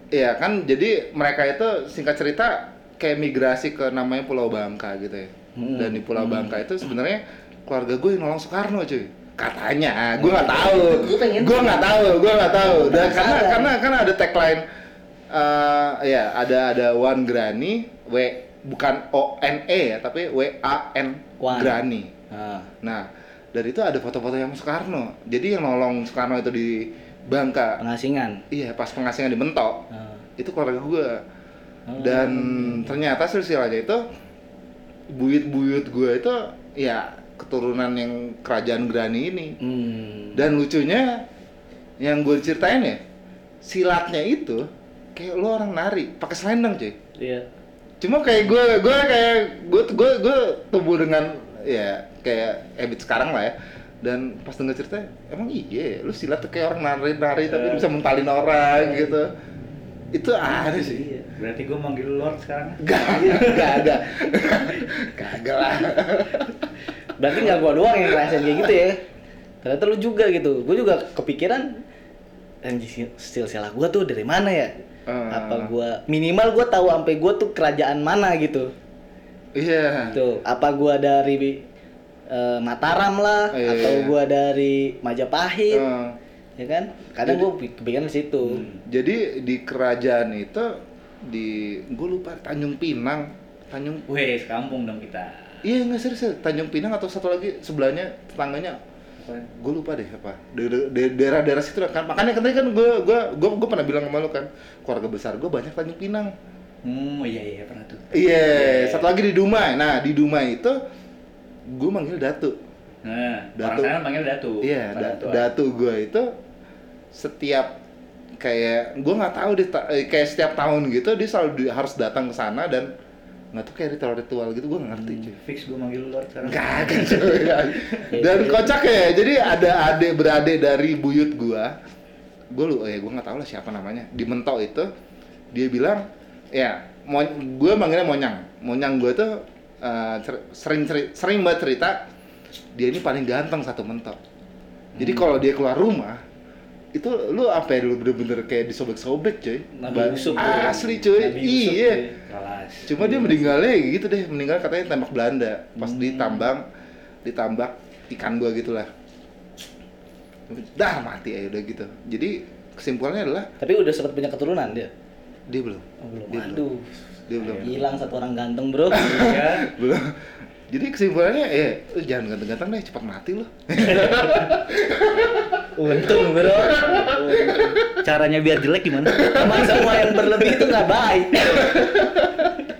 ya kan jadi mereka itu singkat cerita kayak migrasi ke namanya Pulau Bangka gitu ya. Hmm. Dan di Pulau Bangka itu sebenarnya keluarga gue yang nolong Soekarno cuy. Katanya, gue nggak tahu. Gue nggak tahu, gue nggak tahu. Dan karena karena kan ada tagline eh ya ada ada One Grani W bukan O N E ya tapi W A N Wan. Grani. Nah, Nah, dari itu ada foto-foto yang Soekarno. Jadi yang nolong Soekarno itu di Bangka. pengasingan. Iya, pas pengasingan di Mentok. Nah, Itu keluarga gua. Oh. Dan ternyata silsilahnya itu buyut-buyut gua itu ya keturunan yang kerajaan Grani ini. hmm. Dan lucunya yang gue ceritain ya, silatnya itu kayak lo orang nari pakai selendang, cuy. Iya. Cuma kayak gue, gue kayak gue, gue, gue tumbuh dengan ya kayak habit sekarang lah ya. Dan pas denger cerita, emang iya, ya, lu silat tuh kayak orang nari-nari tapi bisa mentalin orang gitu. Itu aneh sih. Iya. Berarti gue manggil Lord sekarang. Gak, gak, gak, kagak lah. Berarti nggak gua doang yang ngerasain kayak gitu ya. Ternyata lu juga gitu. Gue juga kepikiran anjing silsilah gua tuh dari mana ya? Hmm. Apa gua minimal gua tahu sampai gua tuh kerajaan mana gitu. Iya. Tuh, apa gua dari eh, Mataram lah Iya. atau gua dari Majapahit, Hmm. ya kan? Kadang gua kepikiran di situ. Jadi di kerajaan itu di gue lupa Tanjung Pinang, Tanjung Weh, sekampung dong kita. Iya nggak serius, serius. Tanjung Pinang atau satu lagi sebelahnya tetangganya gue lupa deh apa daerah-daerah situ kan makanya kan tadi kan gue gue gue gue pernah bilang sama lu kan keluarga besar gue banyak Tanjung Pinang Hmm, iya iya pernah tuh. iya satu lagi di Dumai nah di Dumai itu gue manggil Datu Nah, Datu. orang sana panggil Datu. iya Pak da- Datu. Datu gue itu setiap kayak gue nggak tahu deh ta- eh, kayak setiap tahun gitu dia selalu di- harus datang ke sana dan nggak tahu kayak ritual-ritual gitu gue nggak ngerti cuy Fix gue manggil lu Lord sekarang. Kagak cuy. Dan kocak ya, jadi ada adik beradik dari buyut gua. Gua lu, ya gua nggak tahu lah siapa namanya. Di mentok itu dia bilang, ya, gua manggilnya Monyang. Monyang gua tuh eh, cer- sering ceri- sering banget cerita dia ini paling ganteng satu mentok. Jadi kalau dia keluar rumah, itu lu apa ya lu bener-bener kayak disobek-sobek cuy Nabi Yusuf, asli Nabi Yusuf, iya. cuma dia meninggalnya gitu deh. Meninggal katanya tembak Belanda. Pas Hmm. ditambang ditambak ikan gua gitulah. Dah mati aja udah gitu. Jadi kesimpulannya adalah Tapi udah sempat punya keturunan dia. dia belum. Oh, belum. Dia belum. Aduh. dia belum. Hilang satu orang ganteng, Bro. ya belum jadi kesimpulannya ya lu jangan ganteng-ganteng deh cepat mati lu. Untung, Bro. caranya biar jelek gimana? Emang semua yang berlebih itu nggak baik.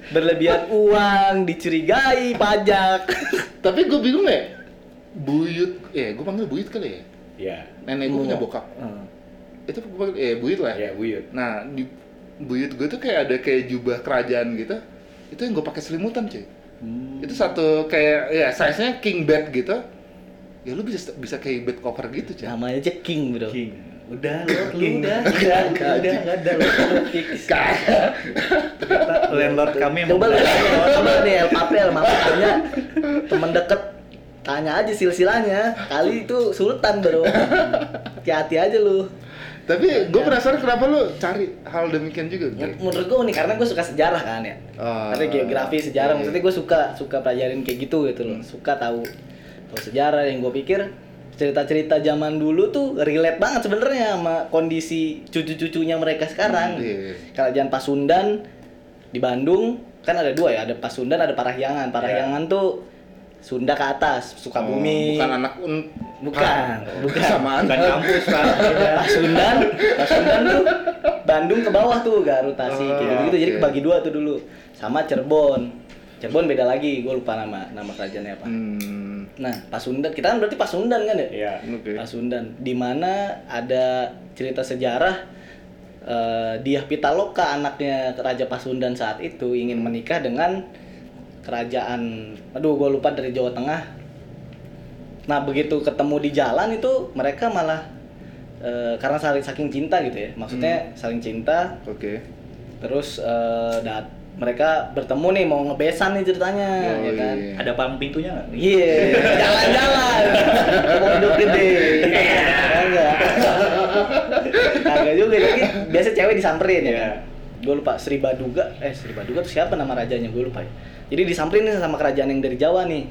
Berlebihan uang, dicurigai pajak. tapi gue bingung ya buyut ya gue panggil buyut kali ya. Ya. Nenek gue punya bokap. Hmm. itu gue panggil eh buyut lah. Ya buyut. Nah di buyut gue tuh kayak ada kayak jubah kerajaan gitu. Itu yang gue pakai selimutan cuy Hmm. itu satu kayak ya size nya king bed gitu. Ya lu bisa bisa kayak bed cover gitu cuy Namanya aja King, Bro. king. Udah lo Lu udah, udah udah, udah nggak ada lo Fix. Ternyata landlord kami emang Coba lu coba nih El Papel, Mama tanya. Temen deket tanya aja silsilanya kali itu sultan bro. Hati-hati aja lu tapi gue penasaran kenapa lu cari hal demikian juga Ya, menurut gue unik karena gue suka sejarah kan ya. Oh, karena geografi sejarah iya. maksudnya gue suka suka pelajarin kayak gitu gitu loh. Suka tahu tahu sejarah. Yang gue pikir cerita-cerita zaman dulu tuh relate banget sebenarnya sama kondisi cucu-cucunya mereka sekarang. Iya. kerajaan Pasundan di Bandung kan ada dua ya ada Pasundan ada Parahyangan. Parahyangan tuh Sunda ke atas Oh, Sukabumi bukan anak un Bukan, bukan. samaan bukan kampus pak Pasundan, Pasundan tuh Bandung ke bawah tuh Garut Tasik Oh, kayak gitu. Jadi oke. kebagi dua tuh dulu. Sama Cirebon. Cirebon beda lagi, gue lupa nama nama kerajaannya apa. hmm, Nah, Pasundan, kita kan berarti Pasundan kan ya? Iya. oke Pasundan, di mana ada cerita sejarah eh Diah Pitaloka anaknya Raja Pasundan saat itu ingin menikah dengan kerajaan, aduh gue lupa dari Jawa Tengah. Nah begitu ketemu di jalan itu mereka malah eh, karena saling saking cinta gitu ya, maksudnya saling cinta, oke terus eh, dat mereka bertemu nih mau ngebesan nih ceritanya, Oh, ya kan? iya. ada palang pintunya nggak Iya, jalan-jalan. Mau hidup gede. Enggak. Kagak juga, tapi biasa cewek disamperin ya Iya. kan. Gue lupa Sri Baduga, eh Sri Baduga tuh siapa nama rajanya gue lupa ya. Jadi disamperin nih sama kerajaan yang dari Jawa nih.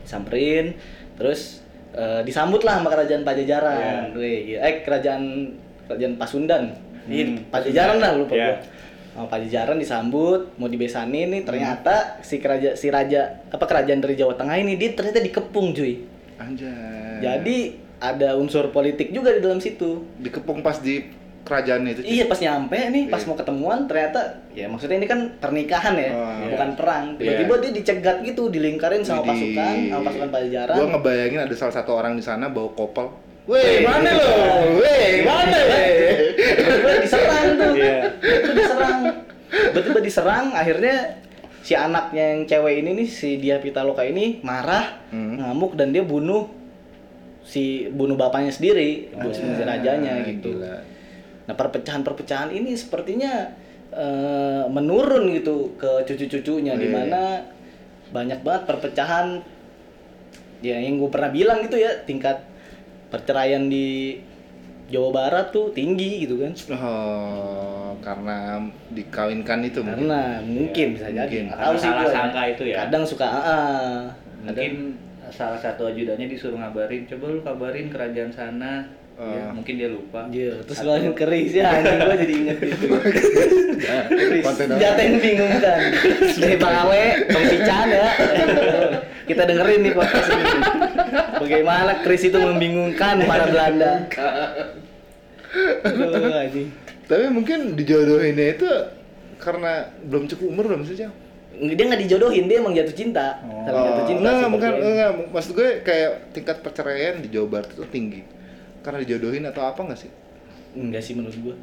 Disamperin, terus eh, disambut lah sama kerajaan Pajajaran. Iya. Gila. Eh kerajaan kerajaan Pasundan. Hmm, Pajajaran lah lupa Iya. gua. Sama Pajajaran disambut, mau dibesanin nih ternyata si keraja si raja apa kerajaan dari Jawa Tengah ini dia ternyata dikepung cuy. anjay Jadi ada unsur politik juga di dalam situ. dikepung pas di kerajaan itu. Iya pas nyampe nih, pas Iya. mau ketemuan ternyata ya maksudnya ini kan pernikahan ya, Oh, bukan perang. Tiba-tiba dia dicegat gitu, dilingkarin sama pasukan, sama pasukan Pajajaran. Gua ngebayangin ada salah satu orang di sana bawa kopel. Weh, mana lo? Weh, mana? Tiba-tiba diserang tuh. Iya. Itu diserang. Tiba-tiba diserang, akhirnya si anaknya yang cewek ini nih si Dia Pitaloka ini marah, Hmm. ngamuk dan dia bunuh si bunuh bapaknya sendiri, bunuh si rajanya Ah, gitu. gila. Nah perpecahan-perpecahan ini sepertinya eh, menurun gitu ke cucu-cucunya di Iya. mana banyak banget perpecahan ya yang gue pernah bilang gitu ya tingkat perceraian di Jawa Barat tuh tinggi gitu kan Oh, karena dikawinkan itu mungkin. karena mungkin bisa jadi sih salah sangka itu ya. kadang suka ah, ah. mungkin salah satu ajudannya disuruh ngabarin coba lu kabarin kerajaan sana Oh. ya, mungkin dia lupa Iya, terus gue yang keris ya anjing gue jadi inget itu. Keris, senjata yang bingung kan. Nih Bang Awe, Bang Pican ya. Kita dengerin nih podcast ini. Bagaimana Kris itu membingungkan para Belanda. Aduh, anjing. Tapi mungkin dijodohinnya itu karena belum cukup umur belum sih, Cang? Dia nggak dijodohin, dia emang jatuh cinta. Oh. Jatuh cinta. enggak, sih bukan, enggak, maksud gue kayak tingkat perceraian di Jawa Barat itu tinggi. Karena dijodohin atau apa enggak sih? Enggak sih menurut gua.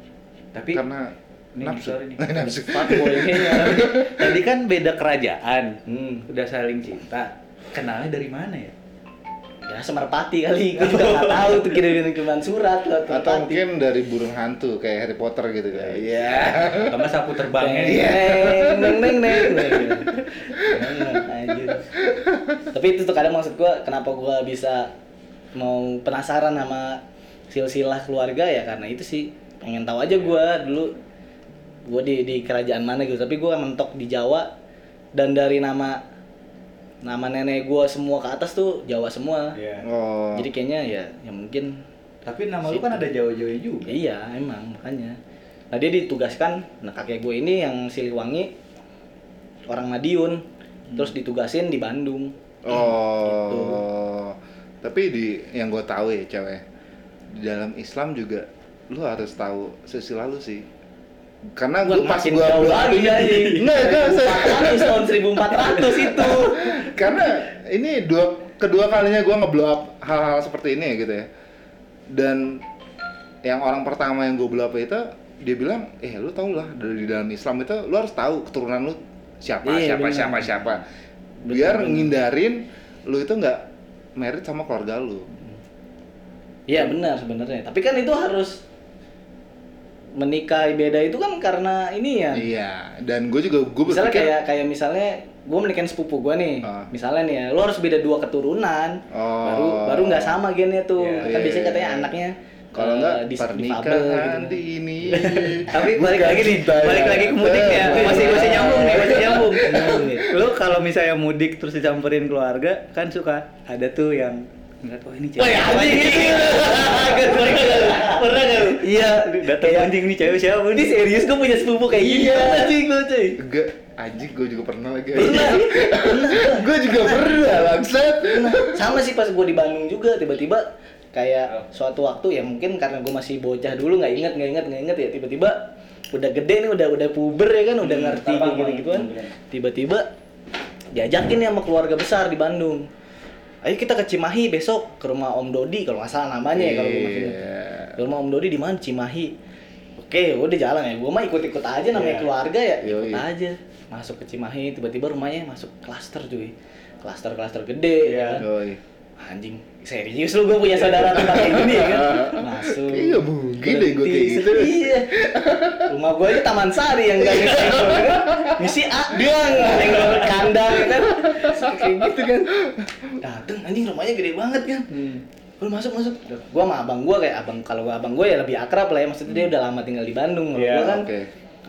tapi Karena Ini nafsu. nafsu. Fuckboy kayaknya. tadi kan beda kerajaan Hmm. udah saling cinta kenalnya dari mana ya Ya Semerpati kali, juga nggak tahu tuh kirim-kiriman surat lewat Atau mungkin dari burung hantu kayak Harry Potter gitu kan. Iya. sama sapu terbangnya Iya. Neng neng neng neng. Tapi itu tuh kadang maksud gua kenapa gua bisa mau penasaran sama silsilah keluarga ya karena itu sih pengen tahu aja gua dulu. Gua di di kerajaan mana gitu tapi gua mentok di Jawa. Dan dari nama nama nenek gua semua ke atas tuh Jawa semua. Iya. Oh. jadi kayaknya ya ya mungkin Tapi nama lu kan ada Jawa-Jawa juga. iya emang makanya. Nah dia ditugaskan nah kakek gue ini yang Siliwangi orang Madiun. Terus ditugasin di Bandung. Oh. Tapi di yang gue tahu ya cewek di dalam Islam juga lu harus tahu silsilah lu sih. Karena gue pas gue. Enggak, enggak, saya- 400 tahun 1400 itu. karena ini dua kedua kalinya gue ngeblow up hal-hal seperti ini gitu ya dan yang orang pertama yang gue blow up itu dia bilang eh lu tau lah dari di dalam Islam itu lu harus tahu keturunan lu siapa Iya, siapa siapa siapa Betul, biar ngindarin lu itu nggak merit sama keluarga lu Iya benar sebenarnya. Tapi kan itu harus menikahi beda itu kan karena ini ya. iya dan gue juga gue Misalnya berpikir kayak kayak misalnya gue menikahin sepupu gue nih. Ah. Misalnya nih ya, lu harus beda dua keturunan. Oh. Baru baru nggak sama gennya tuh. Iya, kan iya, biasanya iya. katanya anaknya kalau eh, nggak dis- pernikahan gitu. ini Tapi balik lagi nih, balik lagi ke mudik ya. ada. Masih masih nyambung nih, masih nyambung. Nyambung, ya. Lu kalau misalnya mudik terus dicampurin keluarga, kan suka ada tuh yang ngeliat wah ini cewek. Wah, ya, anjing pernah nggak lu? Nggak? Iya. Datang anjing nih cewek siapa Ini nih? serius gue punya sepupu kayak gitu. Iya. Anjing gue cuy. enggak anjing gue juga pernah lagi Pernah. Pernah. gue juga pernah bangsat Nah, sama sih pas gue di Bandung juga tiba-tiba kayak suatu waktu ya mungkin karena gue masih bocah dulu nggak inget nggak inget nggak inget ya tiba-tiba udah gede nih udah udah puber ya kan udah ngerti kayak gitu gituan tiba-tiba diajakin ya sama keluarga besar di Bandung ayo kita ke Cimahi besok ke rumah Om Dodi kalau nggak salah namanya ya kalau gue masih Iya. ke rumah Om Dodi di mana Cimahi oke udah jalan ya gue mah ikut-ikut aja namanya Iya. keluarga ya ikut Yoi. aja masuk ke Cimahi tiba-tiba rumahnya masuk klaster cuy klaster klaster gede Iya. ya kan Yoi. anjing serius lu gue punya saudara tempat kayak gini ya kan? Masuk. Nggak mungkin deh gua kayak gitu. iya. Rumah gue aja taman sari yang gak ngisi ya kan? Misi A dia nggak ke kandang ya kan? Kayak gitu kan? Dateng anjing rumahnya gede banget kan? Lu masuk masuk. Gua sama abang gua kayak abang kalau gua abang gua ya lebih akrab lah ya. Maksudnya dia udah lama tinggal di Bandung. Kalau Iya, gua kan.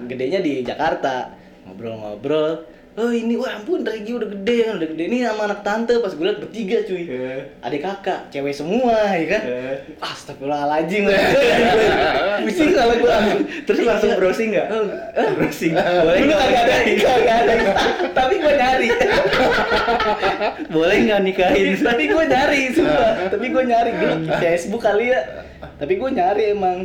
gedenya di Jakarta. Ngobrol-ngobrol. Oh ini wah ampun Regi udah gede kan udah gede ini sama anak tante pas gue liat bertiga cuy. Iya. Adik kakak, cewek semua ya kan. Iya. Astagfirullahaladzim. Pusing kalau gua. Terus langsung browsing nggak? Oh, eh? Browsing. Boleh Boleh nggak ada, ada. Tapi gua nyari. Boleh nggak nikahin? tapi gue nyari sumpah tapi gue nyari dulu di Facebook kali ya tapi gue nyari emang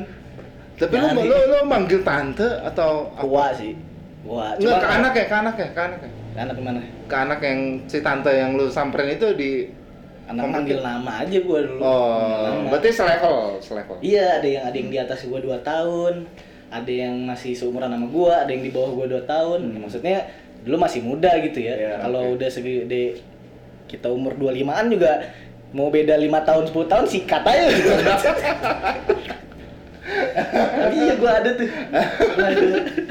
Tapi lu, Nyari. lu, lu manggil tante atau apa? tua sih tua Enggak, ke anak ya, ke anak ya, ke anak ya. anak gimana? Ke anak yang si tante yang lu samperin itu di anak manggil nama aja gue dulu. Oh, berarti selevel, selevel. iya ada yang ada yang di atas gue 2 tahun ada yang masih seumuran sama gue ada yang di bawah gue 2 tahun. Maksudnya dulu masih muda gitu ya. Iya, kalau udah segede kita umur 25an juga mau beda lima tahun 10 tahun sikat aja tapi iya gue ada tuh. Gua ada.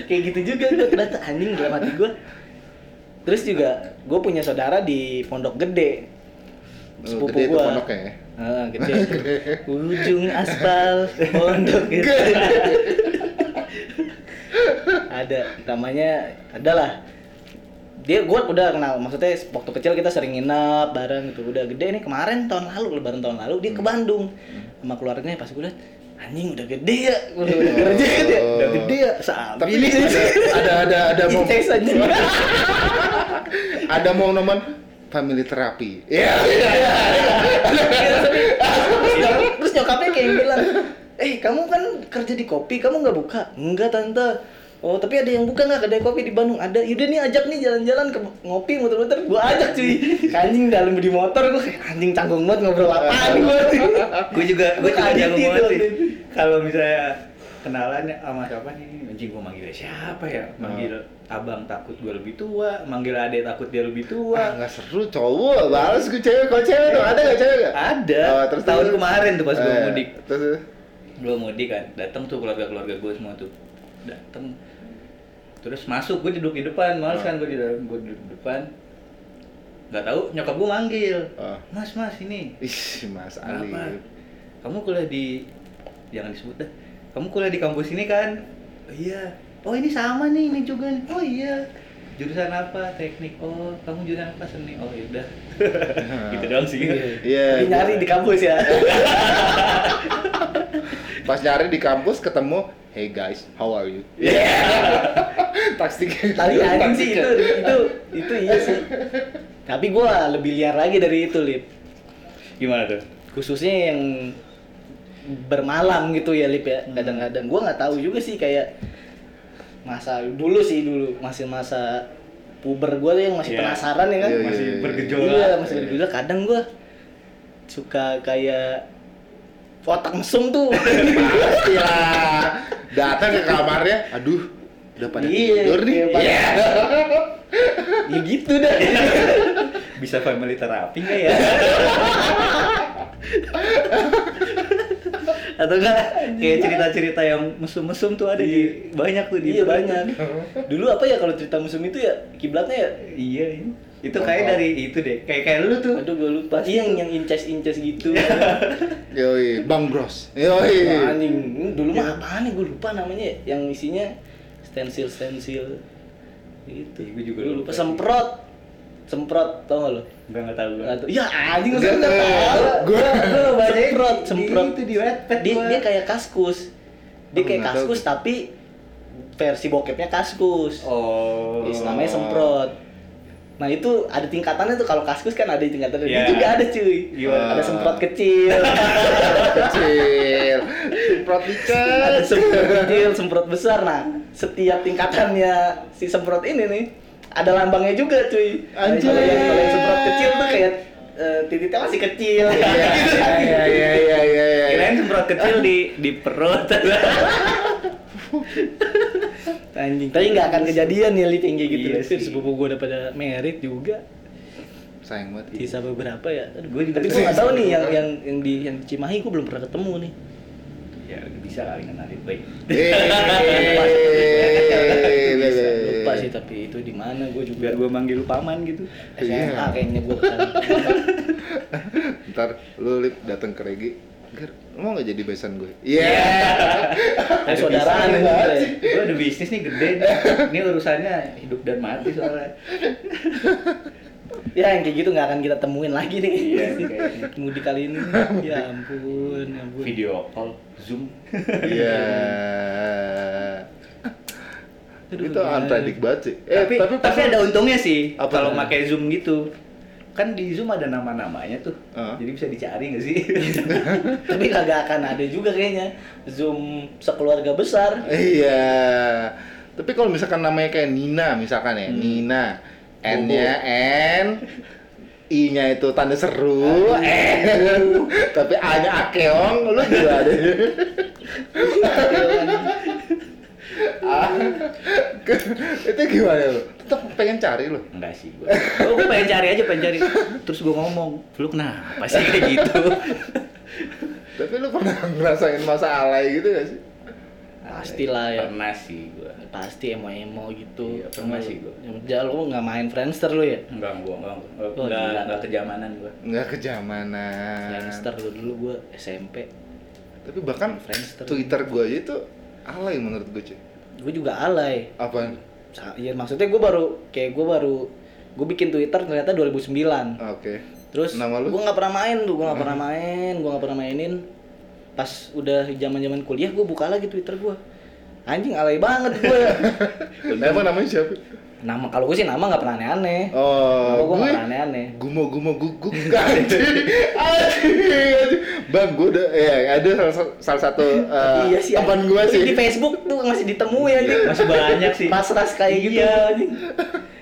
kayak gitu juga gue ternyata anjing dalam hati gue terus juga gue punya saudara di Pondok Gede. Oh, sepupu gede gue pondoknya ya? Ah, gede. Ujung aspal Pondok Gede. Ada namanya adalah. Dia gue udah kenal maksudnya waktu kecil kita sering nginep bareng gitu. Udah gede nih kemarin tahun lalu lebaran tahun lalu dia ke Bandung sama keluarganya. Pas gue liat anjing udah gede ya. Udah, udah kerja kan ya? Udah gede ya sabi. Tapi ini ada ada ada mau ada mau nomen family terapi. Iya. terus nyokapnya kayak bilang eh kamu kan kerja di kopi kamu nggak buka? Enggak tante oh tapi ada yang buka nggak? Kedai kopi di Bandung ada. Yaudah nih ajak nih jalan-jalan ke ngopi muter-muter. Gua ajak cuy. Anjing dalam di motor kayak anjing canggung banget ngobrol apaan gua gue juga gue juga gitu banget waktu sih. itu. Kalau misalnya kenalan sama siapa nih? Anjing gue manggil siapa ya? Manggil abang takut gue lebih tua manggil adek takut dia lebih tua. Nggak seru cowok. Balas gue cewek, kok cewek tuh ada nggak cewek nggak? ada. Oh, terus tahun terus. kemarin tuh pas gue Eh, mudik. Terus? Gue mudik kan. Datang tuh keluarga keluarga gue semua tuh. Datang terus masuk gue duduk di depan males Oh. kan gue di dalam gue duduk di depan nggak tahu nyokap gue manggil Oh. mas mas ini ih Mas Kenapa? Ali. kamu kuliah di jangan disebut dah kamu kuliah di kampus ini kan oh, iya oh ini sama nih ini juga nih oh iya jurusan apa teknik oh kamu jurusan apa seni oh ya udah gitu doang sih Iya. Tapi nyari di kampus ya. Pas nyari di kampus ketemu, hey guys, how are you? Iya. Taksi. Tapi anjing sih itu itu itu iya sih. Tapi gua lebih liar lagi dari itu, Lip. gimana tuh Khususnya yang bermalam gitu ya, Lip ya. Kadang-kadang gua nggak tahu juga sih kayak masa dulu sih dulu masih masa puber gua tuh yang masih Iya. penasaran ya kan. Iya, iya, masih iya. bergejolak Iya, masih bergejolak. Kadang gua suka kayak otak mesum tuh. Pastilah. Datang ke kamarnya, aduh, udah pada Iya, tidur nih. iya, Iya. ya gitu dah. bisa family terapi nggak ya? Atau enggak kayak cerita-cerita yang mesum-mesum tuh ada di banyak tuh di Iya banyak. Dulu apa ya kalau cerita musim itu ya? Kiblatnya ya? Iya ini. itu kayak dari itu deh. Kayak kayak lu tuh. Aduh gue lupa Iya yang yang inces-inces gitu Yoi, Bang Bros. Yoi. Anjing, dulu mah apaan nih? Gue lupa namanya. Yang isinya stensil-stensil Gitu Iya, gua juga Gua lupa. Semprot Semprot, tau gak lo? nggak nggak tahu gua Nggak tahu. Ya anjing Nggak, nggak tahu gua- gua baca Semprot, semprot itu di Wattpad dia, dia kayak kaskus Dia kayak kaskus tapi versi bokepnya kaskus oh Is, namanya semprot. Nah itu ada tingkatannya tuh kalau kaskus kan ada tingkatannya. Iya. Dia juga ada cuy. Gimana? Ada semprot kecil, Kecil. Semprot ada dicet. semprot kecil, semprot besar. Nah setiap tingkatannya si semprot ini nih ada lambangnya juga cuy. Anjay. Kalau yang, kalau yang semprot kecil tuh kayak eh, titiknya masih kecil. Iya, iya, iya, iya, iya, iya. kirain semprot kecil di di perut Anjing. Tapi nggak akan kejadian ya Lip yang kayak gitu. Iya sih. sepupu gue udah pada merit juga. Sayang banget. Sisa beberapa ya. Juga Tapi gue nggak tahu nih yang yang yang di yang di Cimahi gue belum pernah ketemu nih. ya bisa kali kenalin baik lupa sih tapi itu di mana gue juga biar gua manggil lu paman gitu SMA Iya. kayaknya gue kan Ntar lu lip datang ke Regi. Ger, mau gak jadi besan gue? Iya. kayak saudaraan Ada gitu bisnis. ya. gua ada bisnis nih gede nih ini urusannya hidup dan mati soalnya ya yang kayak gitu nggak akan kita temuin lagi nih Iya, kayaknya. mudik kali ini ya ampun ya ampun video call zoom Iya. Aduh, Itu unpredict banget sih. tapi tapi, pas- ada untungnya sih kalau pakai zoom gitu kan di zoom ada nama-namanya tuh. Heeh. jadi bisa dicari nggak sih? Tapi kagak akan ada juga kayaknya. Zoom sekeluarga besar. Iya. Tapi kalau misalkan namanya kayak Nina misalkan Hmm. ya, Nina. N-nya N, I-nya itu tanda seru, N, tapi A-nya Akeong, lu juga ada. Ah, itu gimana lu? Tetap pengen cari lu? enggak sih gua gua, gua pengen cari aja pengen cari terus gua ngomong lu kenapa sih kayak gitu Tapi lu pernah ngerasain masa alay gitu gak sih? pastilah ya pernah sih gua pasti emo emo gitu Iya, pernah sih gua. jangan lu nggak main Friendster lu ya enggak gua enggak enggak, Oh, enggak, enggak kejamanan gua Nggak kejamanan. Friendster lu dulu gua SMP Tapi bahkan Friendster. Twitter gua aja itu alay menurut gue cuy. gue juga alay Apa? Iya maksudnya gue baru kayak gue baru gue bikin Twitter ternyata 2009. Oke. Terus Nama lu? gue nggak pernah main tuh, gue nggak pernah main, gue nggak pernah mainin. Pas udah zaman zaman kuliah gue buka lagi Twitter gue. Anjing alay banget gue. Apa namanya siapa? Nama kalau gue sih nama nggak pernah aneh-aneh. Oh, Nama gue gue nggak pernah aneh-aneh. gumo gumo guguk bang gue udah ya ada salah, sa- salah satu uh, iya sih. teman gue sih Di Facebook tuh masih ditemuin anjing. masih banyak sih Ras-ras kayak gitu Iya. anjing.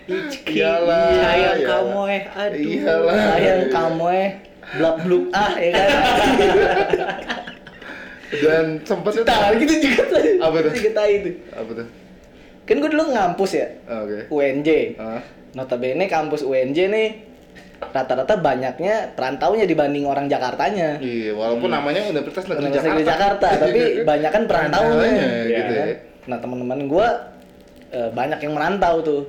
Icki, Iyalah, sayang iyalah. kamu eh aduh Iyalah. Sayang kamu eh blak bluk ah ya kan. dan sempet itu Nah, gitu juga tuh. Apa tuh? Juga tai tuh. apa tuh Kan gue dulu ngampus ya, Oh, oke UNJ. Ah, Notabene kampus UNJ nih rata-rata banyaknya perantaunya dibanding orang Jakartanya. iya walaupun namanya Universitas Negeri Universitas Jakarta Negeri Jakarta, tapi banyak kan perantaunya. Perantauannya, Ya gitu kan? ya. Nah, teman-teman gua eh, banyak yang merantau tuh.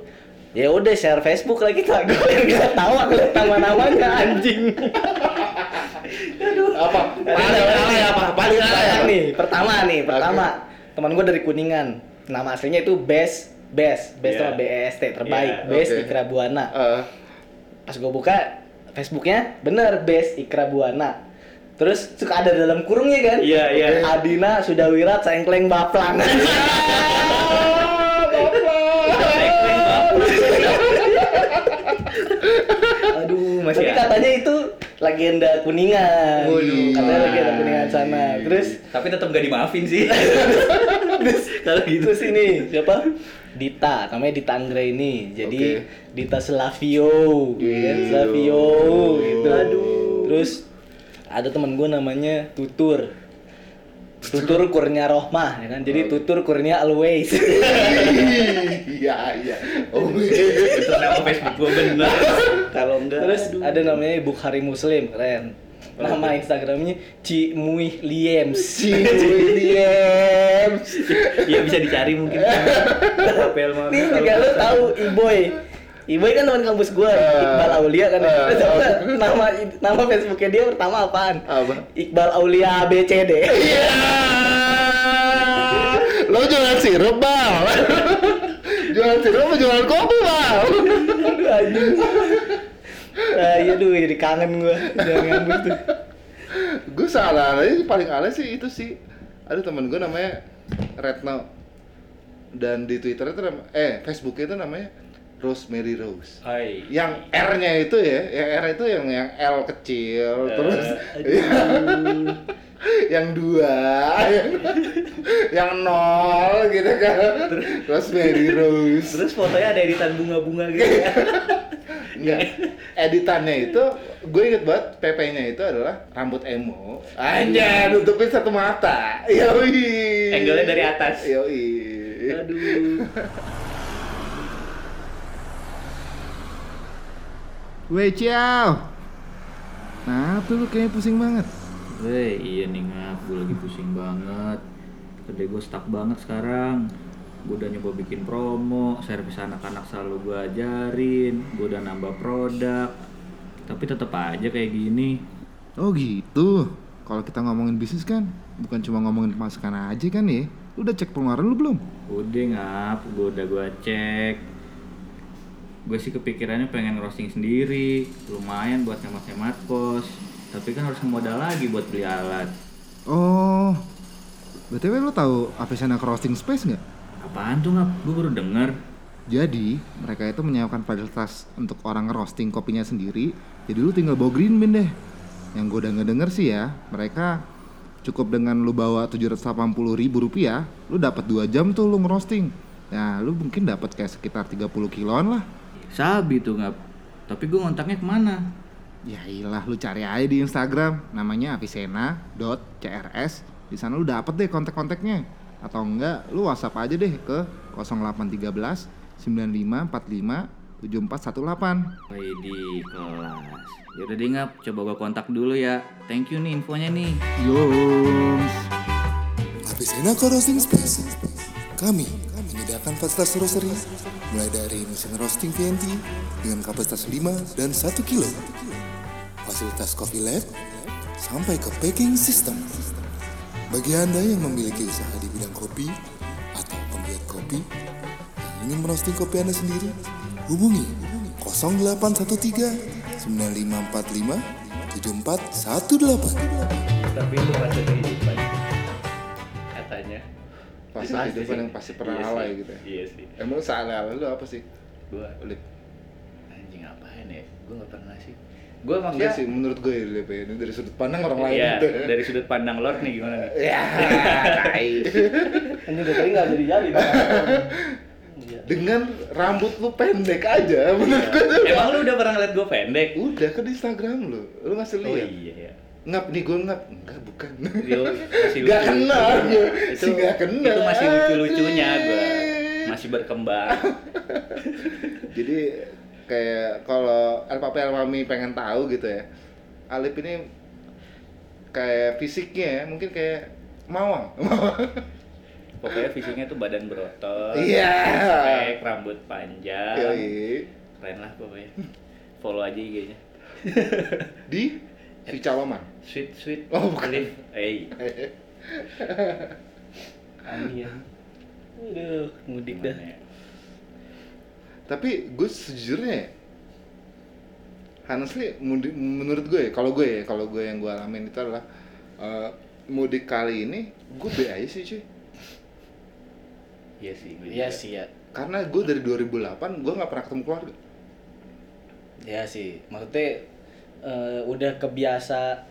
Ya udah share Facebook lah kita. Gue yang nggak tahu aku lihat nama-namanya anjing. Aduh. apa? Paling apa? Paling nih. Pertama nih, pertama teman gue dari Kuningan. Nama aslinya itu Best Best Best Iya. sama B E S T terbaik Iya, Best oke. Ikra Buana. Eh, Pas gue buka Facebooknya bener Best Ikra Buana. Terus suka ada dalam kurungnya kan? Iya, iya. Adina sudah wirat sengkleng baplang. Aduh, masih Tapi ada. katanya itu legenda Kuningan. Waduh. Katanya legenda Kuningan sana. Terus tapi tetap gak dimaafin sih. Kalau gitu. Terus ini siapa? Dita, namanya Dita Anggra ini. Jadi Oke. Dita Slavio? Gitu. Slavio gitu. Aduh. Terus ada teman gue namanya Tutur. Tutur kurnia rohmah, ya kan? Jadi tutur kurnia always. Iya, iya. Oh, Itu nama Facebook gua bener. Kalau enggak Terus aduh. ada namanya Bukhari Muslim, keren. Nama Instagramnya Cimuih Liems. Si Williams. Iya bisa dicari mungkin. Nih juga lu tahu Iboy. Iboy kan teman kampus gua, Iqbal Aulia kan. Eh, Terus apa nama nama Facebooknya dia pertama apaan? Apa? Iqbal Aulia ABCD. Iya. Lo jualan sirup, Bang. jualan sirup apa jualan kopi, Bang? Aduh anjing. Ah, iya duh, jadi kangen gua jangan ngambus tuh. gue salah aja paling alay sih itu sih ada teman gue namanya Retno dan di Twitter itu eh Facebooknya itu namanya Rosemary Rose Hai. yang R-nya itu ya, yang R itu yang yang L kecil, Eh, terus yang dua, yang, yang nol gitu kan, Rosemary Rose. Terus fotonya ada editan bunga-bunga gitu ya. Enggak, editannya itu gue inget banget PP-nya itu adalah rambut emo. Anjay, nutupin satu mata. Yoi. Angle-nya dari atas. Yoi. Aduh. Weh, ciao. Nah, apa lu kayaknya pusing banget? Weh, iya nih ngap, gue lagi pusing banget. Kedai gue stuck banget sekarang. Gue udah nyoba bikin promo, servis anak-anak selalu gue ajarin, gue udah nambah produk. Tapi tetap aja kayak gini. Oh gitu. Kalau kita ngomongin bisnis kan, bukan cuma ngomongin pemasukan aja kan ya? Lu udah cek pengeluaran lu belum? Udah ngap, gue udah gue cek. Gue sih kepikirannya pengen roasting sendiri, lumayan buat hemat-hemat kos. Tapi kan harus modal lagi buat beli alat. Oh, BTW lu tahu Avicenna Roasting Space nggak? Apaan tuh ngap? Gue baru denger. Jadi, mereka itu menyiapkan fasilitas untuk orang roasting kopinya sendiri. Jadi lu tinggal bawa green bean deh. Yang gue udah ngedenger sih ya, mereka cukup dengan lu bawa 780 ribu rupiah, lu dapat 2 jam tuh lu ngerosting. Nah, lu mungkin dapat kayak sekitar 30 kiloan lah. Sabi tuh ngap. Tapi gue ngontaknya ke mana? Ya iyalah, lu cari aja di Instagram, namanya avicenna.crs. Di sana lu dapet deh kontak-kontaknya. Atau enggak, lu WhatsApp aja deh ke 0813 9545 7418. Wih di kelas. Yaudah deh ngap, coba gue kontak dulu ya. Thank you nih infonya nih. Yoms. Avicenna Co-Roasting Space. Kami menyediakan fasilitas roastery mulai dari mesin roasting VNT dengan kapasitas 5 dan 1 kilo. Fasilitas coffee lab sampai ke packing system. Bagi Anda yang memiliki usaha di bidang kopi atau pembuat kopi yang ingin merosting kopi Anda sendiri, hubungi 0813 9545 7418. Tapi itu. Katanya. Fase Pasti kehidupan sih. yang pasti pernah Iya alay sih. gitu ya. Iya sih. Emang sealay-alay lu apa sih? Gua Ulit. anjing ngapain ya? Gua nggak pernah sih. Gua Enggak maksudnya sih, menurut gue ya, Lip, ya. ini dari sudut pandang orang lain Iya, gitu. dari sudut pandang Lord nih gimana nih? Ya. Ini udah tadi nggak jadi jadi. Iya. Dengan rambut lu pendek aja, menurut gue tuh. Emang lu udah pernah ngeliat gua pendek? Udah kan di Instagram lu, lu ngasih Oh lihat. iya ya. Ngap nih gue ngap, enggak bukan. Yo, masih Gak lucu. kenal gue, Itu, gak kenal. itu masih lucu-lucunya gua. Masih berkembang. Jadi kayak kalau El Papi El Mami pengen tahu gitu ya, Alip ini kayak fisiknya ya, mungkin kayak mawang. Pokoknya fisiknya tuh badan berotot. Iya. Spek, rambut panjang. Yoi. Keren lah pokoknya. Follow aja IG-nya. Di si Caloman Sweet sweet. Oh, bukan. Live. Eh. Ani ya. Aduh, mudik dah. Ya? tapi gue sejujurnya ya, honestly mudik, menurut gue ya, kalau gue ya kalau gue yang gue alamin itu adalah eh, mudik kali ini gue be aja sih cuy Iya sih. gue Iya sih ya. karena gue dari 2008 gue nggak pernah ketemu keluarga Ya sih, maksudnya eh, udah kebiasa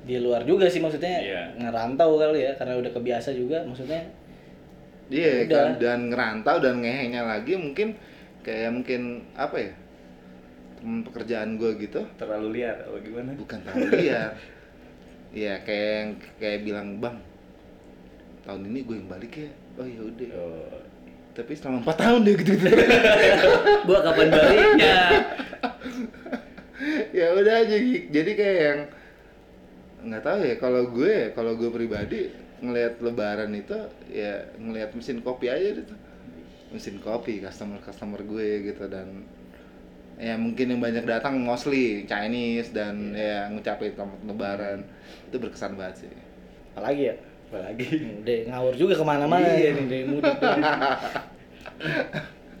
di luar juga sih maksudnya Iya. ngerantau kali ya karena udah kebiasa juga maksudnya Iya Udah. kan dan ngerantau dan ngehenya lagi mungkin kayak mungkin apa ya temen pekerjaan gue gitu Terlalu liar apa gimana? bukan terlalu liar Iya kayak yang- kayak bilang bang tahun ini gue yang balik ya oh ya udah Oh. tapi selama empat tahun dia gitu gitu Gua kapan baliknya? ya udah aja Gik. jadi kayak yang nggak tahu ya kalau gue kalau gue pribadi ngelihat lebaran itu ya ngelihat mesin kopi aja gitu. Mesin kopi customer customer gue gitu dan ya mungkin yang banyak datang mostly Chinese dan ya ngucapin selamat lebaran. Itu berkesan banget sih. Apalagi ya? Apalagi. udah ngawur juga ke mana-mana Iya nih. dari mudik tuh.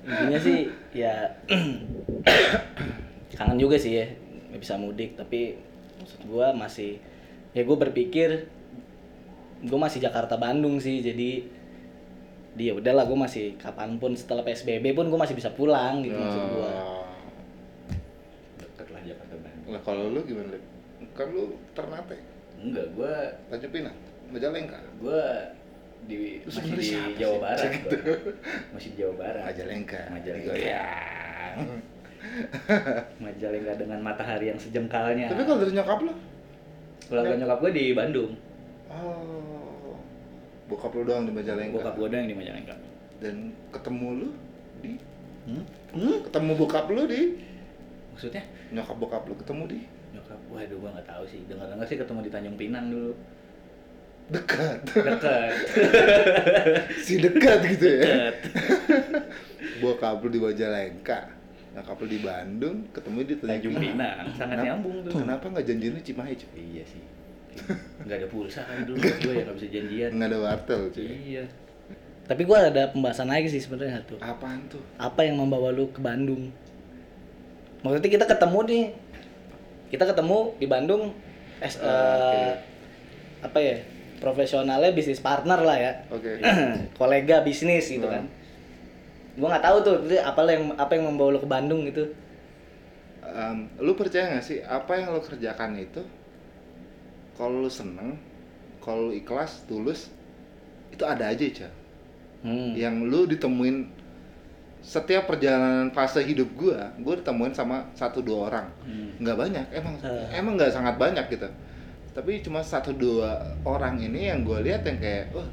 intinya sih ya kangen juga sih ya nggak bisa mudik. Tapi maksud gua masih ya gue berpikir gue masih Jakarta Bandung sih jadi dia udahlah gue masih kapan pun setelah PSBB pun gue masih bisa pulang gitu maksud gua Oh. Dekat lah Jakarta Bandung. Lah kalau lu gimana? Lip? Kan lu Ternate, Enggak, gua Tanjung Pinang, Majalengka. gua di Lu masih di siapa Jawa sih? Barat Gitu. masih di Jawa Barat Majalengka. Majalengka Digoyang. Majalengka dengan matahari yang sejengkalnya Tapi kalau dari nyokap lu? Keluarga nyokap gua di Bandung Oh. Bokap lu doang di Majalengka. bokap gua doang di Majalengka Dan ketemu lu di hmm? ketemu bokap lu di maksudnya nyokap bokap lu ketemu di nyokap waduh gua nggak tahu sih dengar dengar sih ketemu di Tanjung Pinang dulu dekat. dekat si dekat gitu ya. dekat bokap lu di Majalengka. Nyokap lu di Bandung, ketemu di Tanjung Pinang sangat Kenapa- nyambung tuh. Kenapa nggak janjiannya Cimahi, cuy? iya sih. Nggak ada pulsa kan dulu gue ya nggak bisa janjian. Nggak ada wartel, cuy. iya. Tapi gue ada pembahasan lagi sih sebenarnya satu Apaan tuh? apa yang membawa lu ke Bandung? Maksudnya kita ketemu nih kita ketemu di Bandung es, Ah, eh, apa ya profesionalnya bisnis partner lah ya. Oke. kolega bisnis gitu Ah. kan gua nggak tahu tuh itu apa yang apa yang membawa lu ke Bandung gitu Em, lu percaya nggak sih apa yang lu kerjakan itu kalau lu seneng kalau lu ikhlas tulus itu ada aja Ca. hmm. yang lu ditemuin setiap perjalanan fase hidup gua gua ditemuin sama satu dua orang Hmm. nggak banyak emang Eh. emang nggak sangat banyak gitu tapi cuma satu dua orang ini yang gua lihat yang kayak wah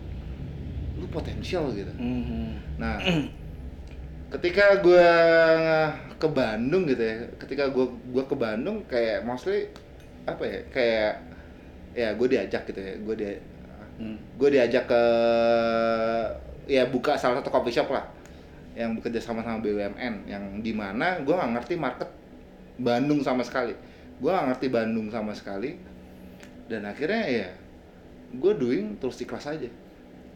lu potensial gitu Hmm. Nah, ketika gua ke Bandung gitu ya, ketika gua gua ke Bandung kayak mostly apa ya, kayak ya gue diajak gitu ya, gue dia Hmm. gue diajak ke ya buka salah satu coffee shop lah yang bekerja sama sama BUMN yang di mana gue nggak ngerti market Bandung sama sekali gue nggak ngerti Bandung sama sekali dan akhirnya ya gue doing terus ikhlas aja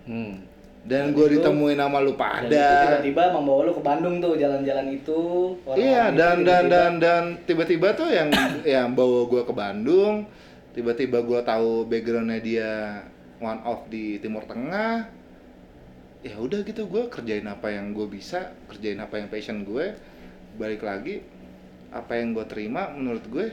Hmm. Dan Dan gue itu- ditemuin nama lu Dan pada tiba-tiba membawa lu ke Bandung tuh jalan-jalan itu Iya itu dan dan tiba-tiba- dan dan tiba-tiba tuh yang yang bawa gua ke Bandung, tiba-tiba gua tahu backgroundnya dia one off di Timur Tengah. Ya udah gitu gua kerjain apa yang gue bisa, kerjain apa yang passion gue. Balik lagi apa yang gue terima menurut gue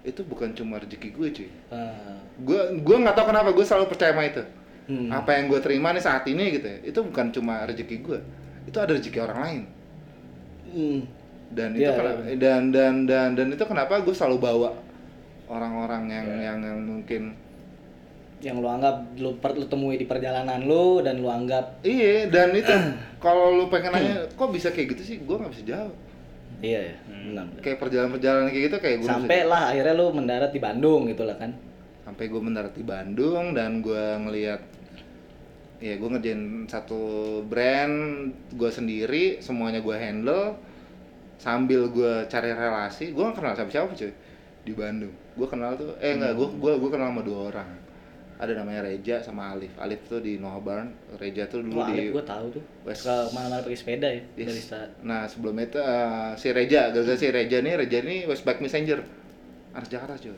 itu bukan cuma rezeki gue cuy. Ah. Gue gua nggak tahu kenapa gue selalu percaya sama itu. Hmm. Apa yang gue terima nih saat ini gitu ya, itu bukan cuma rezeki gue, itu ada rezeki orang lain Hmm. dan itu Iya, kenapa, iya. dan dan dan dan itu kenapa gue selalu bawa orang-orang yang Iya. yang yang mungkin yang lu anggap lu, per, lu temui di perjalanan lu dan lu anggap iya dan itu kalau lu pengen nanya kok bisa kayak gitu sih gue nggak bisa jawab iya ya benar benar. kayak perjalanan-perjalanan kayak gitu kayak gue sampai lah akhirnya lu mendarat di Bandung gitu lah kan sampai gue mendarat di Bandung dan gue ngelihat ya gue ngerjain satu brand gue sendiri semuanya gue handle sambil gue cari relasi gue gak kenal siapa siapa cuy di Bandung. Gue kenal tuh, eh enggak, gue gua, gua kenal sama dua orang. Ada namanya Reja sama Alif. Alif tuh di Noah Barn, Reja tuh dulu Wah, di gue tahu tuh. West- Ke mana-mana pakai sepeda ya, Yes. barista. Nah sebelum itu eh, si Reja, gara-gara si Reja nih, Reja nih Westback Messenger, anak Jakarta cuy.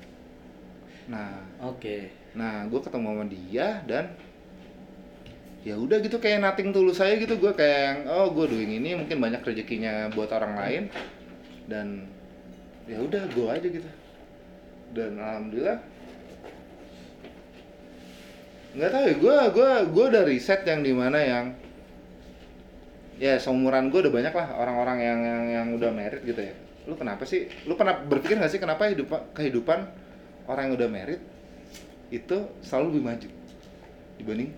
Nah, Oke. nah gue ketemu sama dia dan ya udah gitu kayak nothing tulus saya gitu. Gue kayak oh gue doing ini mungkin banyak rezekinya buat orang lain. Dan ya udah gue aja gitu. Dan alhamdulillah nggak tahu ya gue gue gue udah riset yang di mana yang ya seumuran gue udah banyak lah orang-orang yang yang yang udah merit gitu ya. Lu kenapa sih lu pernah berpikir nggak sih kenapa hidup kehidupan orang yang udah merit itu selalu lebih maju dibanding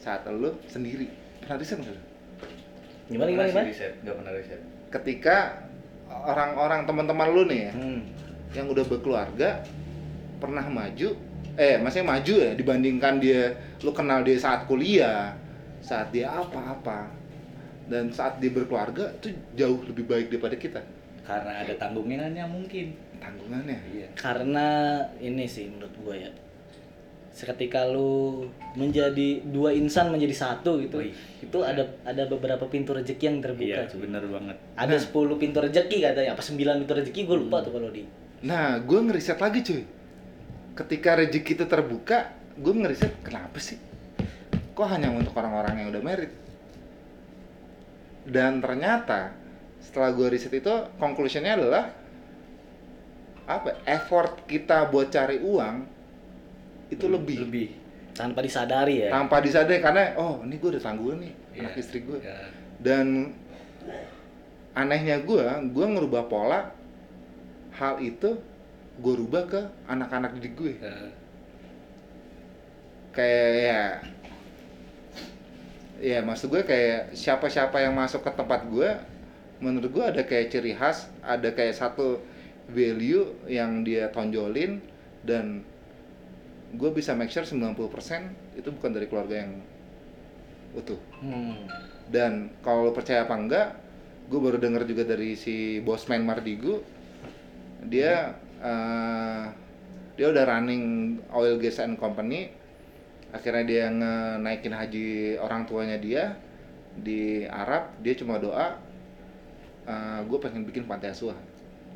saat lu sendiri pernah riset nggak lu? Gimana gimana gimana? sih riset, nggak pernah riset. ketika orang-orang teman-teman lu nih ya Hmm. yang udah berkeluarga pernah maju eh maksudnya maju ya dibandingkan dia lu kenal dia saat kuliah saat dia apa-apa dan saat dia berkeluarga itu jauh lebih baik daripada kita Karena ada tanggungannya mungkin. tanggungannya Iya. Karena ini sih menurut gue ya. Seketika lu menjadi dua insan menjadi satu gitu. Wih. Itu ada ada beberapa pintu rezeki yang terbuka Iya, cuy. bener banget. Ada 10 pintu rezeki katanya, apa 9 pintu rezeki gue lupa tuh kalau di. nah gue ngeriset lagi cuy ketika rezeki itu terbuka gue ngeriset kenapa sih kok hanya untuk orang-orang yang udah merit dan ternyata setelah gue riset itu conclusionnya adalah apa effort kita buat cari uang itu lebih, Lebih. Tanpa disadari ya. tanpa disadari karena oh ini gue udah tanggungan nih Iya. anak istri gue Ya. dan anehnya gue gue ngerubah pola hal itu gue rubah ke anak-anak didik gue Ya. kayak ya ya maksud gue kayak siapa-siapa yang masuk ke tempat gue menurut gue ada kayak ciri khas ada kayak satu value yang dia tonjolin dan gue bisa make sure 90% itu bukan dari keluarga yang utuh Hmm. dan kalau lo percaya apa enggak gue baru denger juga dari si bosman Mardigu dia eh, dia udah running oil gas and company akhirnya dia naikin haji orang tuanya dia di Arab dia cuma doa gue pengen bikin pantai asuhan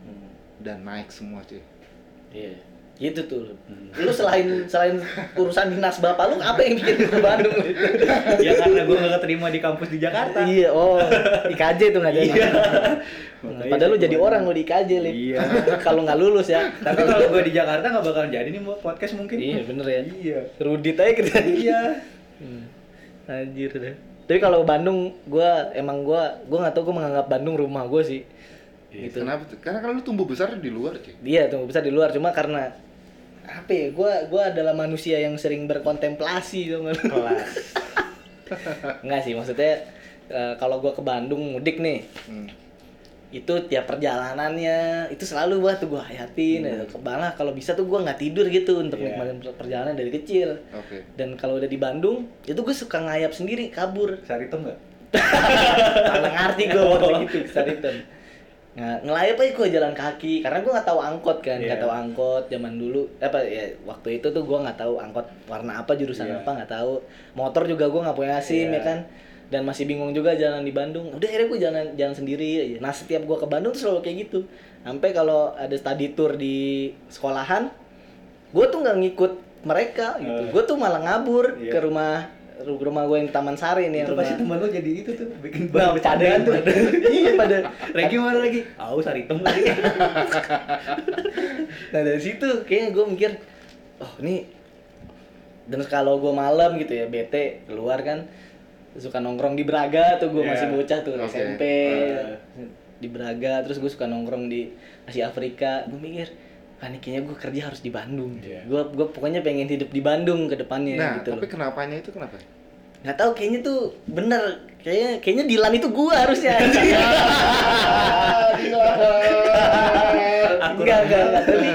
Hmm. dan naik semua cuy Iya. Gitu tuh. Lu selain selain urusan dinas bapak lu apa yang bikin ke Bandung? ya karena gue gak keterima di kampus di Jakarta. iya, oh, IKJ tuh nggak jadi. Iya. Hmm, Padahal lu jadi orang lu di IKJ, Lip. Iya. Kalau nggak lulus ya. Tapi kalau gue di Jakarta nggak bakalan jadi nih podcast mungkin. Iya, bener ya. Iya. Rudit aja kita. Iya. Hmm. Anjir deh. Tapi kalau Bandung, gua emang gua gua nggak tahu gua menganggap Bandung rumah gua sih. Gitu. kenapa karena kan lu tumbuh besar di luar cuy Dia tuh besar di luar cuma karena apa ya? Gua gua adalah manusia yang sering berkontemplasi tuh Kelas. Enggak sih, maksudnya eh, kalau gua ke Bandung mudik nih, Hmm. itu tiap perjalanannya itu selalu gua tuh gua hayatin ya. malah kalau bisa tuh gua nggak tidur gitu untuk Iya. nikmatin per- perjalanan dari kecil oke dan kalau udah di Bandung itu gue suka ngayap sendiri kabur Sarito nggak? Karena ngerti gue waktu gitu Sariton. Nah, ngelayap aja gue jalan kaki karena gue nggak tahu angkot kan, nggak Iya. tahu angkot zaman dulu apa ya waktu itu tuh gue nggak tahu angkot warna apa jurusan Iya. apa nggak tahu. Motor juga gue nggak punya SIM Iya. ya kan. Dan masih bingung juga jalan di Bandung. Udah akhirnya gue jalan jalan sendiri aja. Nah setiap gue ke Bandung tuh selalu kayak gitu. Sampai kalau ada study tour di sekolahan, gue tuh nggak ngikut mereka gitu. Eh. Gue tuh malah ngabur Iya. ke rumah rumah gue yang Taman Sari nih. Itu yang pasti rumah- teman lo jadi itu tuh bikin Nah, bercandaan tuh. iya pada Regi mana lagi? Aku Sarito lagi. nah dari situ kayaknya gue mikir oh ini dan kalau gue malam gitu ya bete keluar kan suka nongkrong di Braga tuh gue Iya. masih bocah tuh Oke. SMP Eh. di Braga terus gue suka nongkrong di Asia Afrika gue mikir ah kayaknya gue kerja harus di Bandung. Iya. gue gue pokoknya pengen hidup di Bandung ke depannya nah gitu tapi loh. kenapanya itu kenapa? Nggak tahu kayaknya tuh bener. Kayaknya kayaknya Dilan itu gue harusnya. Enggak enggak enggak. Tapi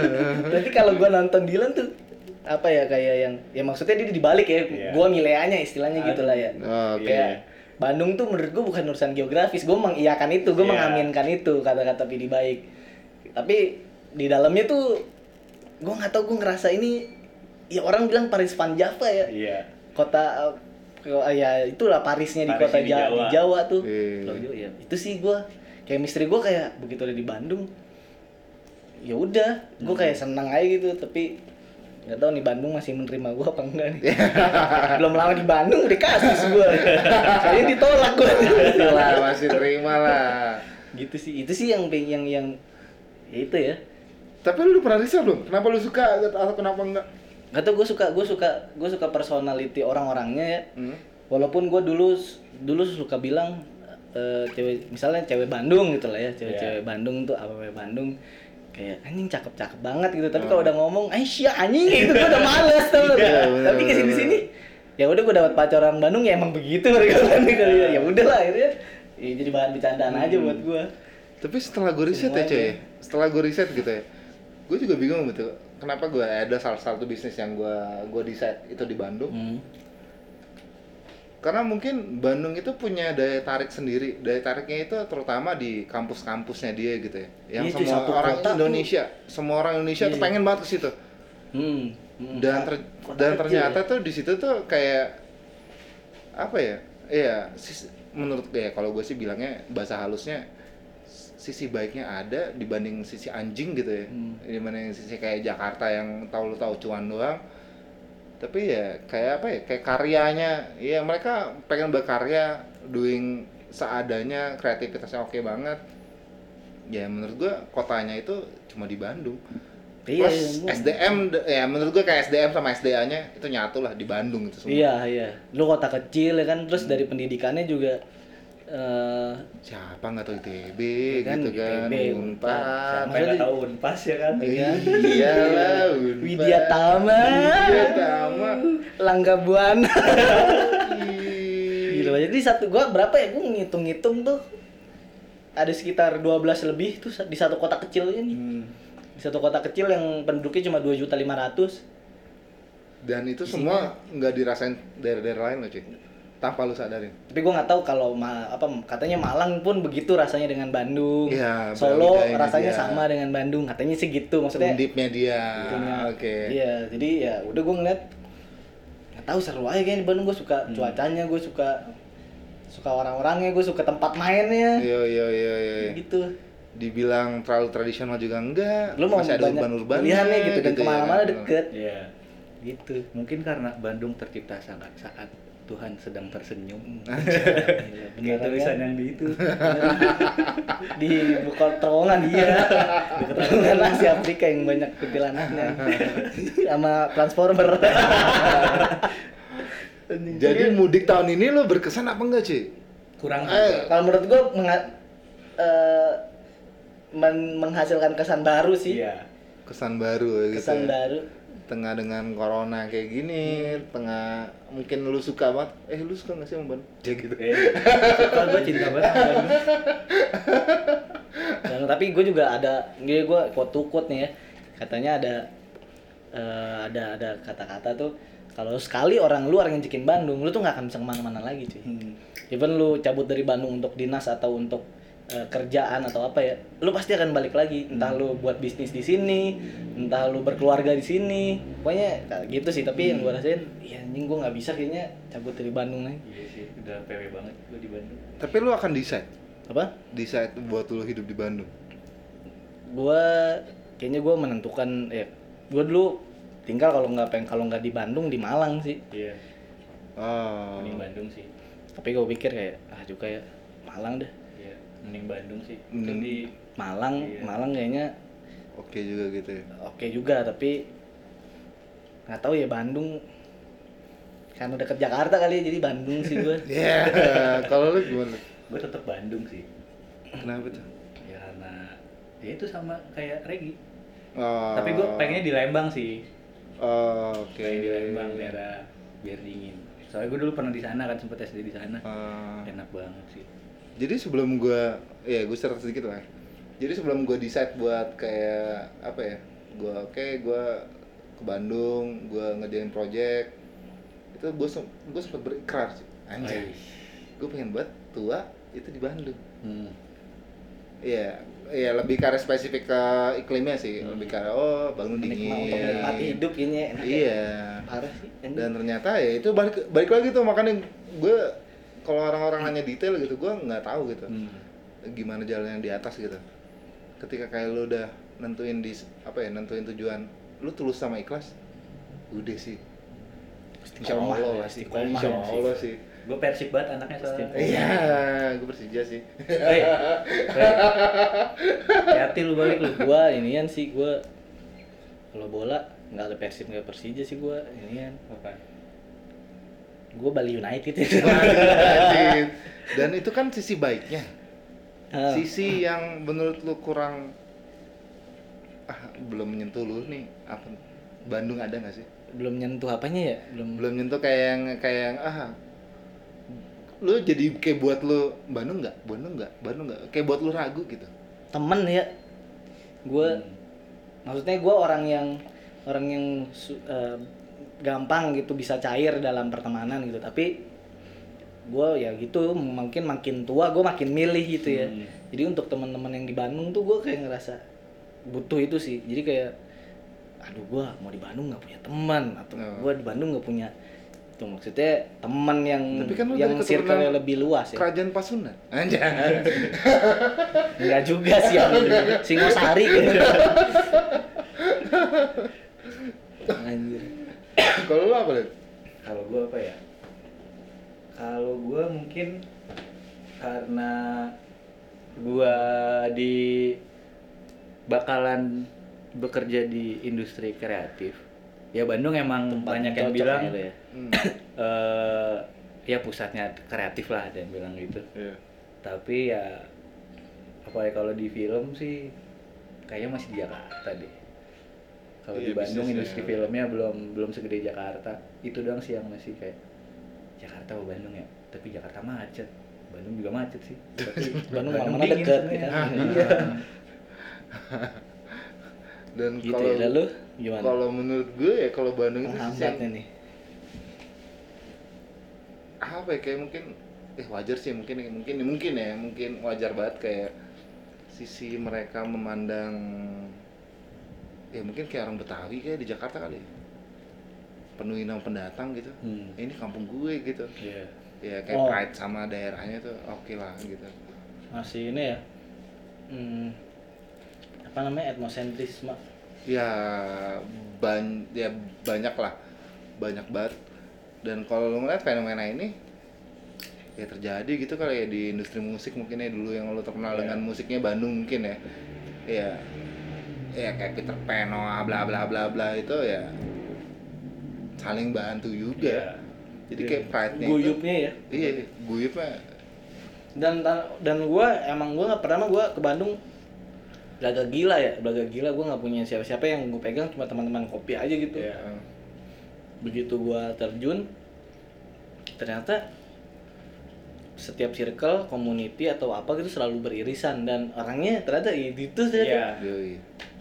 tapi kalau gua nonton Dilan tuh apa ya kayak yang ya maksudnya dia dibalik ya Iya. gua nilainya istilahnya gitu lah ya. Oke. kayak Bandung tuh menurut gua bukan urusan geografis gua mengiyakan itu gua Iya. mengaminkan itu kata-kata Pidi baik. Tapi di dalamnya tuh gue nggak tahu gue ngerasa ini ya orang bilang Paris Van Java ya Iya. kota eh, ya itulah Parisnya di kota di Ja- Jawa. di Jawa tuh Iya. Jawa, ya. itu sih gue kayak misteri gue kayak begitu ada di Bandung ya udah gue kayak Hmm. senang aja gitu tapi nggak tahu nih Bandung masih menerima gue apa enggak nih belum lama di Bandung udah kasus gue saya ditolak gue Masih lah, masih terima lah. gitu sih itu sih yang yang yang ya itu ya Tapi lu pernah riset belum? Kenapa lu suka atau kenapa enggak? Gak tau gue suka gue suka gue suka personality orang-orangnya ya Hmm. walaupun gue dulu dulu suka bilang eh, cewek misalnya cewek Bandung gitu lah ya cewek-cewek Bandung tuh apa Bandung kayak anjing cakep-cakep banget gitu tapi kalau udah ngomong Aisyah anjing gitu gue udah males tau. Iya, bener, tapi ke sini sini ya udah gue dapat pacar orang Bandung ya emang begitu mereka kan kali ya ya udah lah akhirnya ya jadi bahan bercandaan aja buat gue Tapi setelah gue riset ya Semuanya. cuy, setelah gue riset gitu ya, gue juga bingung gitu. Kenapa gue ada salah satu bisnis yang gue gue decide itu di Bandung? hmm. Karena mungkin Bandung itu punya daya tarik sendiri. Daya tariknya itu terutama di kampus-kampusnya dia gitu ya. Yang Iya, semua satu orang kota tuh. Indonesia, semua orang Indonesia tuh Iya. pengen banget ke situ. Hmm. Hmm. Dan ter- Kota dan kecil ternyata ya. tuh di situ tuh kayak apa ya? Iya, menurut gue ya kalau gue sih bilangnya bahasa halusnya sisi baiknya ada dibanding sisi anjing gitu ya. Hmm. Dibanding sisi kayak Jakarta yang tahu lu tahu cuan doang. Tapi ya kayak apa ya? Kayak karyanya. Iya, mereka pengen berkarya, doing seadanya, kreativitasnya oke banget. Ya menurut gua kotanya itu cuma di Bandung. Iya, Plus iya, SDM d- ya menurut gua kayak SDM sama SDA-nya itu nyatu lah di Bandung itu semua. Iya iya. Lu kota kecil ya kan, terus dari pendidikannya juga eh Siapa nggak tahu ITB Iya kan, gitu kan, ITB, Unpad. Sampai Maksudnya nggak di- tahu unpas ya kan? Iya. Iyalah, Unpad. Widya Tama. Widya Tama. Langga Buana. Ih. Gila jadi satu gua berapa ya? Gua ngitung-ngitung tuh ada sekitar 12 lebih tuh di satu kota kecil ini. Hmm. Di satu kota kecil yang penduduknya cuma 2.500.000. Dan itu semua nggak dirasain daerah-daerah lain loh cuy. Tanpa lu sadarin. Tapi gua nggak tahu kalau ma apa katanya Malang pun begitu rasanya dengan Bandung. Iya, Solo rasanya dia. sama dengan Bandung. Katanya sih gitu. Maksudnya Undipnya dia. Itunya. Oke. Iya, jadi ya udah gue ngeliat nggak tahu seru aja kayaknya di Bandung gue suka Hmm. cuacanya, gue suka suka orang-orangnya, gue suka tempat mainnya. Iya iya iya iya. Gitu. Dibilang terlalu tradisional juga enggak. Lu mau Masih ada banyak urban-urbannya pilihannya gitu dan ya ke mana-mana kan. deket. Iya. Gitu. Mungkin karena Bandung tercipta saat saat Tuhan sedang tersenyum. Iya, Kayak beneran tulisan kan? yang di itu. di buka terowongan dia. Di terowongan Asia Afrika yang banyak kuntilanaknya. Sama Transformer. Jadi mudik tahun ini lo berkesan apa enggak, Ci? Kurang Eh. Kalau menurut gue menga- eh, men- menghasilkan kesan baru sih. Iya. Kesan baru gitu. Kesan ya. baru. Tengah dengan corona kayak gini, tengah mungkin lu suka banget. Eh, lu suka nggak sih sama Bandung? Ya gitu. Eh, suka gue cinta banget. Dan, tapi gue juga ada, gue gue quote to quote nih ya, katanya ada eh, ada ada kata-kata tuh kalau sekali orang luar nginjekin Bandung, lu tuh nggak akan bisa ke mana-mana lagi cuy. Hmm. Even lu cabut dari Bandung untuk dinas atau untuk eh, kerjaan atau apa ya, lu pasti akan balik lagi. Entah lu buat bisnis di sini, entah lu berkeluarga di sini, pokoknya kayak gitu sih. Tapi yang gue rasain, ya anjing gue nggak bisa kayaknya cabut dari Bandung lagi. Iya sih, udah PW banget gue di Bandung. Tapi lu akan decide, Apa? decide buat lu hidup di Bandung. gue kayaknya gue menentukan ya gue dulu tinggal kalau nggak pengen kalau nggak di Bandung di Malang sih Iya, Oh. mending Bandung sih. tapi gue pikir kayak ah juga ya Malang deh mending Bandung sih. Mending- Jadi Malang Iya. Malang kayaknya Oke juga gitu ya. oke juga tapi nggak tahu ya Bandung karena deket Jakarta kali ya jadi Bandung sih gue Iya, kalau lu gimana? gue tetap Bandung sih. Kenapa tuh? Ya karena ya itu sama kayak Regi. Oh. Tapi gue pengennya di Lembang sih. Oh, oke. Kayak di Lembang daerah biar dingin. Soalnya gue dulu pernah di sana kan sempet SD di sana. Ah. Enak banget sih. Jadi sebelum gua ya gue cerita sedikit lah. Jadi sebelum gua decide buat kayak apa ya? Gua oke, gua ke Bandung, gua ngerjain project. Itu gua sem- gua sempat berikrar sih. Anjay. Gue pengen buat tua itu di Bandung. Hmm. Iya, iya lebih ke arah spesifik ke iklimnya sih, lebih ke arah, oh Bandung Menikmati dingin. untuk menikmati hidup ini enak ya. Iya. Parah sih. Dan ternyata ya itu balik balik lagi tuh makanya gue kalau orang-orang nanya detail gitu, gue nggak tahu gitu. Hmm. Gimana jalannya di atas gitu. Ketika kayak lu udah nentuin di apa ya, nentuin tujuan, lu tulus sama ikhlas, udah sih. Insya Allah ya, lah sih. Insya ya sih. Allah sih. Gue persib banget anaknya soalnya. Iya, gue Persija sih. Hei, hei. Hati lu balik lu. gua inian sih gua kalau bola nggak ada Persib nggak Persija sih gua inian Apa? Gua Bali United. Anjir. Dan itu kan sisi baiknya. Ah. Sisi yang menurut lu kurang ah belum menyentuh lu nih apa Bandung ada nggak sih? belum nyentuh apanya ya belum Belum nyentuh kayak yang kayak yang ah lu jadi kayak buat lu Bandung nggak? Bandung nggak? Bandung nggak? Kayak buat lu ragu gitu. temen ya gua Hmm. maksudnya gua orang yang orang yang eh, gampang gitu bisa cair dalam pertemanan gitu tapi gua ya gitu mungkin makin tua gua makin milih gitu ya Hmm. jadi untuk teman-teman yang di Bandung tuh gua kayak ngerasa butuh itu sih jadi kayak aduh gua mau di Bandung nggak punya teman atau Oh. gua di Bandung nggak punya itu maksudnya teman yang Tapi kan yang circle lebih luas ya Kerajaan Pasundan. Anjay. Enggak juga sih yang Singosari gitu. Anjir. Kalau lu apa, Lid? Kalau gue apa ya? Kalau gue mungkin karena gue di bakalan bekerja di industri kreatif. Ya Bandung emang Tempat banyak yang bilang gitu ya. Hmm. eh ya pusatnya kreatif lah yang bilang gitu. Iya. Tapi ya apa ya kalau di film sih kayaknya masih di Jakarta deh. Kalau di Iya, Bandung bisnisnya. industri filmnya belum belum segede Jakarta. Itu doang sih yang masih kayak Jakarta atau Bandung ya. Tapi Jakarta macet. Bandung juga macet sih. Tapi Bandung mana-mana dingin deket, ya kan? Iya. Dan Gitu kalau ya. Lalu gimana? kalau menurut gue ya kalau Bandung itu yang nih. apa ya kayak mungkin eh wajar sih mungkin mungkin mungkin ya mungkin wajar banget kayak sisi mereka memandang ya mungkin kayak orang Betawi kayak di Jakarta kali ya. penuhi nama pendatang gitu Hmm. Eh, ini kampung gue gitu Iya. ya kayak Oh. pride sama daerahnya tuh oke lah gitu Masih ini ya. Hmm, apa namanya etnosentrisme. ya ban ya banyak lah banyak banget dan kalau lu ngeliat fenomena ini ya terjadi gitu kali ya di industri musik mungkin ya dulu yang lo terkenal Iya. dengan musiknya Bandung mungkin ya ya ya kayak Peter Pan oh, bla bla bla bla itu ya saling bantu juga. Jadi kayak pride-nya itu. Guyupnya ya. iya guyupnya. Dan dan gua emang gua nggak pernah gua ke Bandung belaga gila ya, belaga gila. Gua nggak punya siapa-siapa yang gue pegang cuma teman-teman kopi aja gitu. Iya. begitu gua terjun ternyata setiap circle, community atau apa gitu selalu beririsan. Dan orangnya ternyata itu ternyata Iya.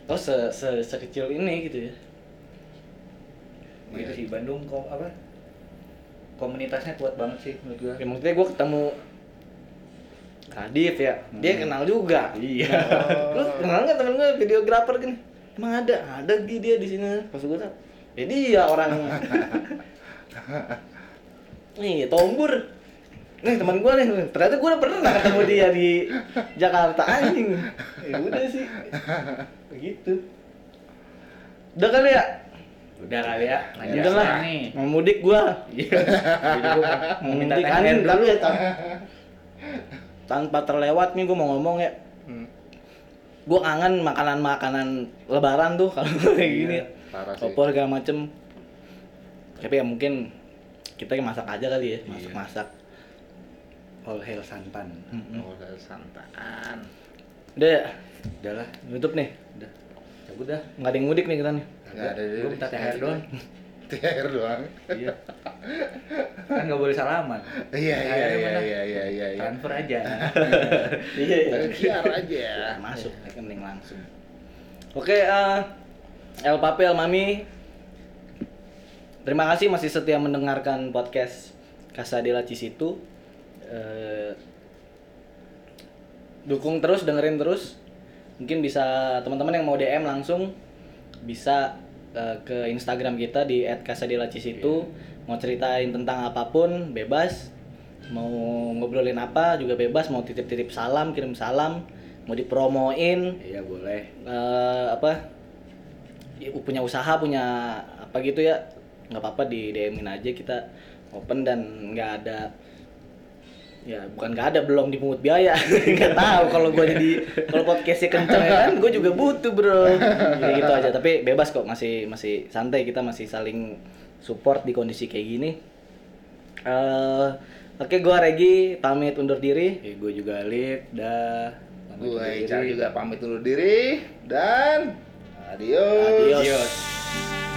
Oh se, se sekecil ini gitu ya. Gitu sih Bandung kok apa? Komunitasnya kuat banget sih menurut gua. ya maksudnya gua ketemu Kadif ya dia kenal juga. Iya. Lu kenal nggak temen gue videografer kan emang ada? Ada Gi, dia di sini. Pas gue tau ya orang nih tombur nih teman gue nih ternyata gue udah pernah ketemu dia di Jakarta anjing ya udah sih begitu udah kali ya Udah kali ya. lanjut udah lah nih. mau mudik gua Iya. Mau minta mudik anjing dulu. ya tan- tanpa terlewat nih gue mau ngomong ya Hmm. gue kangen makanan-makanan lebaran tuh kalau kayak gini sih. opor segala macem tapi ya mungkin kita masak aja kali ya masak-masak All hail santan. Mm-mm. Oh, dari santaan. udah ya Udah lah. tutup nih Udah. Cabut dah. nggak ada yang mudik nih kita nih Nggak ada Gua minta THR doang. THR doang. Iya. Kan nggak boleh salaman. Iya iya iya iya iya iya. iya. Transfer aja. iya QR aja. masuk rekening langsung oke eh El Papi El Mami terima kasih masih setia mendengarkan podcast Casa de la Cisitu Eh, dukung terus dengerin terus. Mungkin bisa teman-teman yang mau DM langsung bisa eh, ke Instagram kita di @kasadelacis itu mau ceritain tentang apa pun bebas. Mau ngobrolin apa juga bebas. Mau titip-titip salam kirim salam. Mau dipromoin. Iya boleh. eh, apa? Ya, punya usaha punya apa gitu ya. Nggak apa-apa di DM-in aja. Kita open dan nggak ada ya bukan nggak ada belum dipungut biaya nggak tahu kalau gue jadi kalau podcastnya kenceng ya kan gue juga butuh bro jadi gitu aja tapi bebas kok masih masih santai kita masih saling support di kondisi kayak gini eh oke gue Regi pamit undur diri Eh, gue juga Alif, dah. Gue Ica juga pamit undur diri dan adios. Adios. Adios.